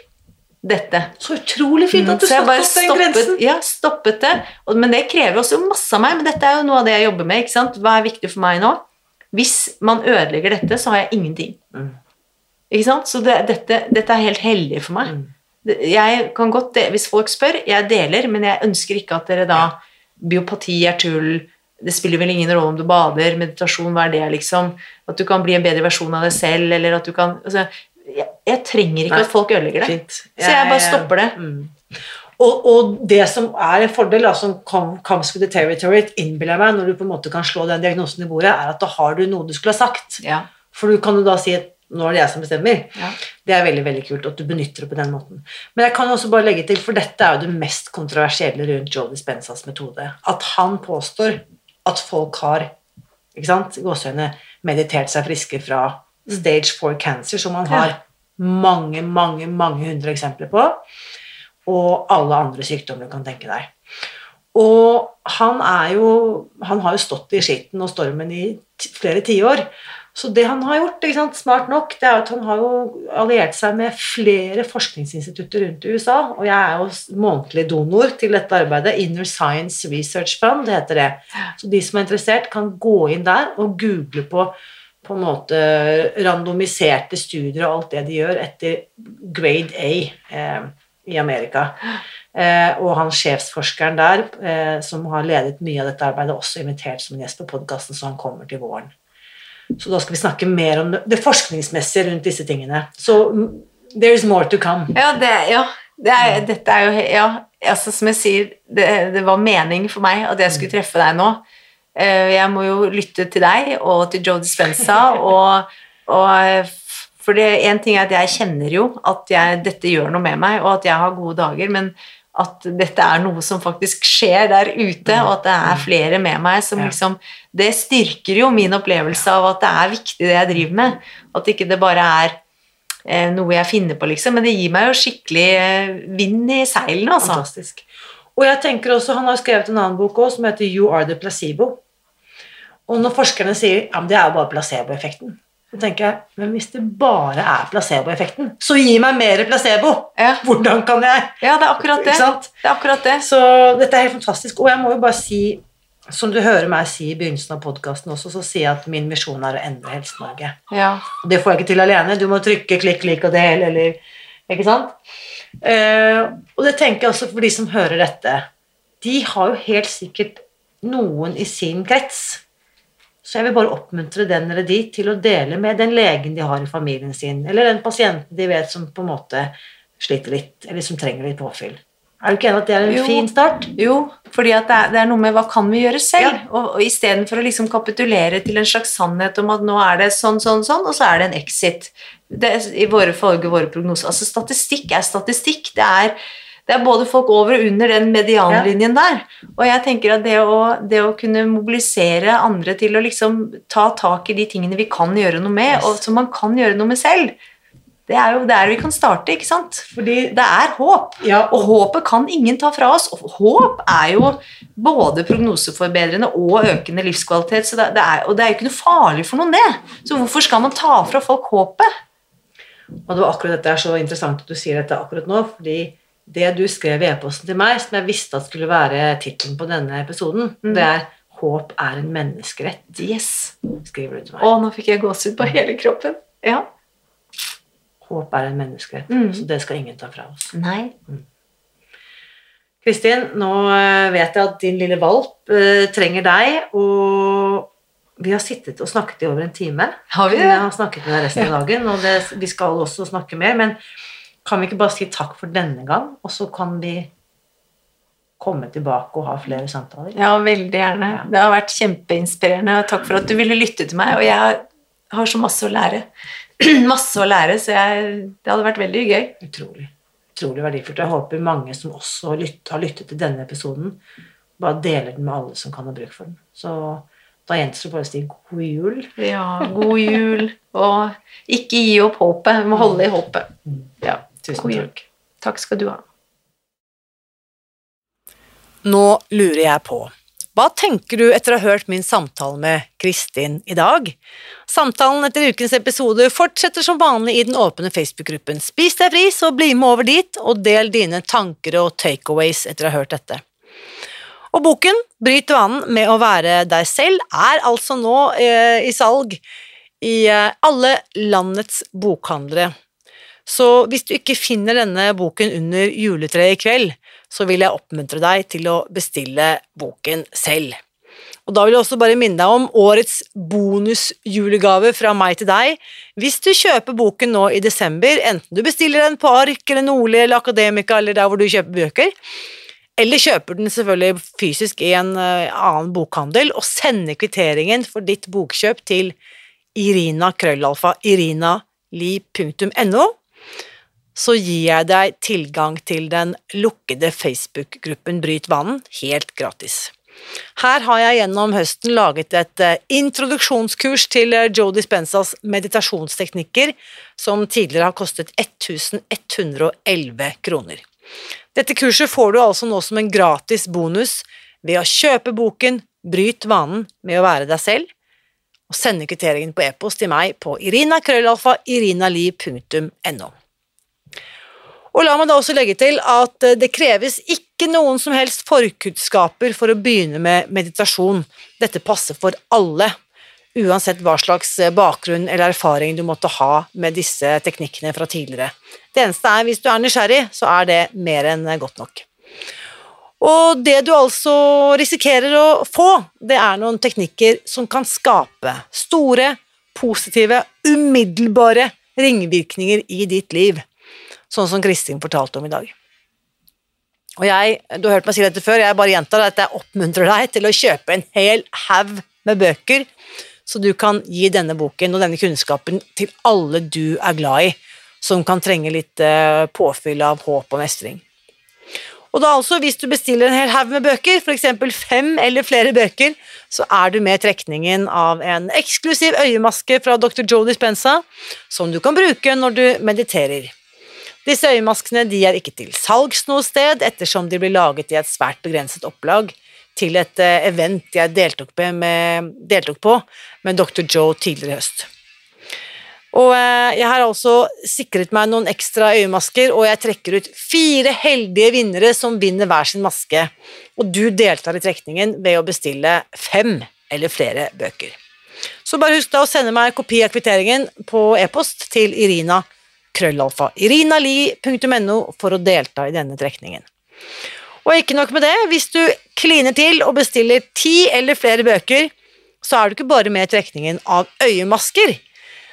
dette. Så utrolig fint at du Mm, stoppet, opp den grensen. ja, stoppet det. Og, men det krever også masse av meg, men dette er jo noe av det jeg jobber med. ikke sant? Hva er viktig for meg nå? Hvis man ødelegger dette, så har jeg ingenting. Mm. Ikke sant? Så det, dette, dette er helt hellig for meg. Mm. Jeg kan godt, Hvis folk spør, jeg deler, men jeg ønsker ikke at dere da Biopati er tull. Det spiller vel ingen rolle om du bader, meditasjon, hva er det, liksom? At du kan bli en bedre versjon av deg selv, eller at du kan altså, jeg, jeg trenger ikke Nei. at folk ødelegger det. Fint. Så jeg bare stopper det. Mm. Og, og det som er en fordel, da, som comes with the territory, innbiller jeg meg, når du på en måte kan slå den diagnosen i bordet, er at da har du noe du skulle ha sagt. Ja. For du kan jo da si at nå er det jeg som bestemmer. Ja. Det er veldig veldig kult at du benytter det på den måten. Men jeg kan også bare legge til, for dette er jo det mest kontroversielle rundt Joe Dispensas metode, at han påstår at folk har ikke sant, gåsehøyne, meditert seg friske fra stage 4 cancer, som man har mange, mange, mange hundre eksempler på, og alle andre sykdommer du kan tenke deg. Og han er jo Han har jo stått i skitten og stormen i flere tiår. Så det han har gjort, ikke sant, smart nok, det er at han har jo alliert seg med flere forskningsinstitutter rundt i USA, og jeg er jo månedlig donor til dette arbeidet. Inner Science Research Fund, det heter det. Så de som er interessert, kan gå inn der og google på på en måte randomiserte studier og alt det de gjør etter grade A eh, i Amerika. Eh, og han sjefsforskeren der, eh, som har ledet mye av dette arbeidet, også invitert som en gjest på podkasten, så han kommer til våren. Så da skal vi snakke mer om det, det forskningsmessige rundt disse tingene. Så mm, there is more to come. Ja, det, ja, det er, dette er jo Ja, altså, som jeg sier, det, det var mening for meg at jeg skulle treffe deg nå. Eh, Jeg må jo lytte til deg og til Joe Dispenza, og, og For det en ting er at jeg kjenner jo at jeg, dette gjør noe med meg, og at jeg har gode dager, men at dette er noe som faktisk skjer der ute, og at det er flere med meg som liksom Det styrker jo min opplevelse av at det er viktig det jeg driver med. At ikke det bare er eh, noe jeg finner på, liksom. Men det gir meg jo skikkelig eh, vind i seilene, altså. Fantastisk. Og jeg tenker også, Han har skrevet en annen bok også, som heter You Are The Placebo. Og når forskerne sier ja, men det er jo bare placeboeffekten, så tenker jeg men hvis det bare er placeboeffekten, så gi meg mer placebo! Ja. Hvordan kan jeg? Ja, det er akkurat det. Det er akkurat det. Så dette er helt fantastisk. Og jeg må jo bare si, som du hører meg si i begynnelsen av podkasten også, så sier jeg at min misjon er å endre Helse-Norge. Ja. Det får jeg ikke til alene. Du må trykke klikk, lik og del, eller Ikke sant? Uh, og det tenker jeg også for de som hører dette. De har jo helt sikkert noen i sin krets. Så jeg vil bare oppmuntre den eller de til å dele med den legen de har i familien sin, eller den pasienten de vet som på en måte sliter litt, eller som trenger litt påfyll. Er du ikke enig at det er en Jo. fin start? Jo, fordi det er, det er noe med hva kan vi gjøre selv? Ja. Og, og istedenfor å liksom kapitulere til en slags sannhet om at nå er det sånn, sånn, sånn, og så er det en exit. Det, er- I våre folke, våre prognoser. Altså statistikk er statistikk. Det er, det er både folk over og under den medianlinjen der. Og jeg tenker at det å, det å kunne mobilisere andre til å liksom ta tak i de tingene vi kan gjøre noe med, Yes. og som man kan gjøre noe med selv, det er jo der vi kan starte, ikke sant? Fordi Det er håp. Ja, Og håpet kan ingen ta fra oss. Og håp er jo både prognoseforbedrende og økende livskvalitet. Så det, det er, og det er jo ikke noe farlig for noen, det. Så hvorfor skal man ta fra folk håpet? Og det var akkurat dette er så interessant at du sier dette akkurat nå, fordi det du skrev i e-posten til meg, som jeg visste at skulle være tittelen på denne episoden, Mm. det er 'Håp er en menneskerett', Yes. skriver du til meg. Å, nå fikk jeg gåsehud på hele kroppen. Ja. håp er en menneskerett, Mm. så det skal ingen ta fra oss. Nei. Kristin, nå eh, vet jeg at din lille valp eh, trenger deg, og vi har sittet og snakket i over en time. Har vi det? Jeg har snakket med deg resten av dagen, og det, vi skal også snakke mer, men kan vi ikke bare si takk for denne gang, og så kan vi komme tilbake og ha flere samtaler? Ja, veldig gjerne. Ja. Det har vært kjempeinspirerende. og Takk for at du ville lytte til meg. Og jeg har- så masse å lære. masse å lære, så jeg, det hadde vært veldig gøy. Utrolig. Utrolig verdifullt. Jeg håper mange som også lytt, har lyttet til denne episoden, bare deler den med alle som kan ha bruk for den. Så da gjenstår det bare å si god jul. Ja, god jul. Og ikke gi opp håpet. Vi må holde i håpet. Ja, Tusen takk. Takk skal du ha. Nå lurer jeg på, hva tenker du etter å ha hørt min samtale med Kristin i dag? Samtalen etter ukens episode fortsetter som vanlig i den åpne Facebook-gruppen Spis deg fri, så bli med over dit, og del dine tanker og takeaways etter å ha hørt dette. Og boken Bryt vanen med å være deg selv er altså nå eh, i salg i eh, alle landets bokhandlere. Så hvis du ikke finner denne boken under juletreet i kveld, så vil jeg oppmuntre deg til å bestille boken selv. Og da vil jeg også bare minne deg om årets bonusjulegave fra meg til deg. Hvis du kjøper boken nå i desember, enten du bestiller den på Ark eller Nordli eller Akademika eller der hvor du kjøper bøker, eller kjøper den selvfølgelig fysisk i en eh, annen bokhandel og sender kvitteringen for ditt bokkjøp til irinali.no, så gir jeg deg tilgang til den lukkede Facebook-gruppen Bryt vanen helt gratis. Her har jeg gjennom høsten laget et eh, introduksjonskurs til eh, Joe Dispensas meditasjonsteknikker, som tidligere har kostet 1111 kroner. Dette kurset får du altså nå som en gratis bonus ved å kjøpe boken Bryt vanen med å være deg selv, og sende kvitteringen på e-post til meg på irina.krøllalfa.irinali.no. Og la meg da også legge til at eh, det kreves ikke noen som helst forkunnskaper for å begynne med meditasjon. Dette passer for alle, uansett hva slags eh, bakgrunn eller erfaring du måtte ha med disse teknikkene fra tidligere. Det eneste er, hvis du er nysgjerrig, så er det mer enn godt nok. Og det du altså risikerer å få, det er noen teknikker som kan skape store, positive, umiddelbare ringvirkninger i ditt liv sånn som Kristin fortalte om i dag. Og jeg, du har hørt meg si dette før, jeg bare gjentar at jeg oppmuntrer deg til å kjøpe en hel haug med bøker, så du kan gi denne boken og denne kunnskapen til alle du er glad i, som kan trenge litt eh, påfyll av håp og mestring. Og da altså, hvis du bestiller en hel haug med bøker, f.eks. fem eller flere bøker, så er du med trekningen av en eksklusiv øyemaske fra Dr. Joe Dispenza, som du kan bruke når du mediterer. Disse øyemaskene de er ikke til salgs noe sted, ettersom de blir laget i et svært begrenset opplag til et eh, event jeg deltok, med, deltok på med Dr. Joe tidligere i høst. Og eh, jeg har altså sikret meg noen ekstra øyemasker, og jeg trekker ut fire heldige vinnere som vinner hver sin maske. Og du deltar i trekningen ved å bestille fem eller flere bøker. Så bare husk da å sende meg kopi av kvitteringen på e-post til Irina krøllalfa irinali.no for å delta i denne trekningen. Og ikke nok med det, hvis du kliner til og bestiller ti eller flere bøker, så er du ikke bare med i trekningen av øyemasker.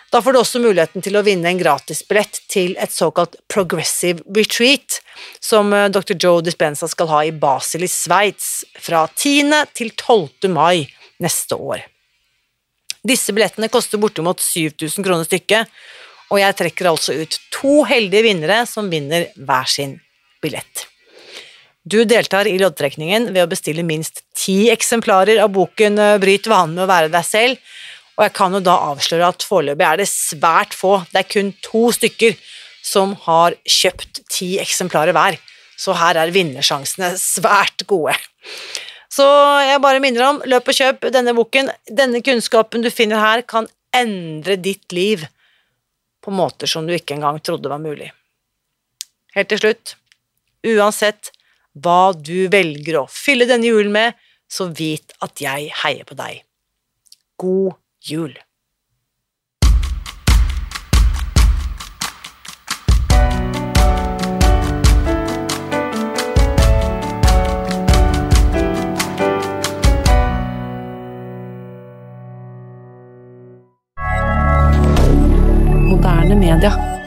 Da får du også muligheten til å vinne en gratisbillett til et såkalt progressive retreat, som eh, Dr. Joe Dispenza skal ha i Basel i Sveits fra 10. til 12. mai neste år. Disse billettene koster bortimot 7000 kroner stykket, og jeg trekker altså ut to heldige vinnere som vinner hver sin billett. Du deltar i loddtrekningen ved å bestille minst ti eksemplarer av boken eh, Bryt vanen med å være deg selv, og jeg kan jo da avsløre at foreløpig er det svært få, det er kun to stykker som har kjøpt ti eksemplarer hver, så her er vinnersjansene svært gode. Så jeg bare minner om, løp og kjøp denne boken. Denne kunnskapen du finner her, kan endre ditt liv på måter som du ikke engang trodde var mulig. Helt til slutt, uansett hva du velger å fylle denne julen med, så vit at jeg heier på deg. God jul! D'accord.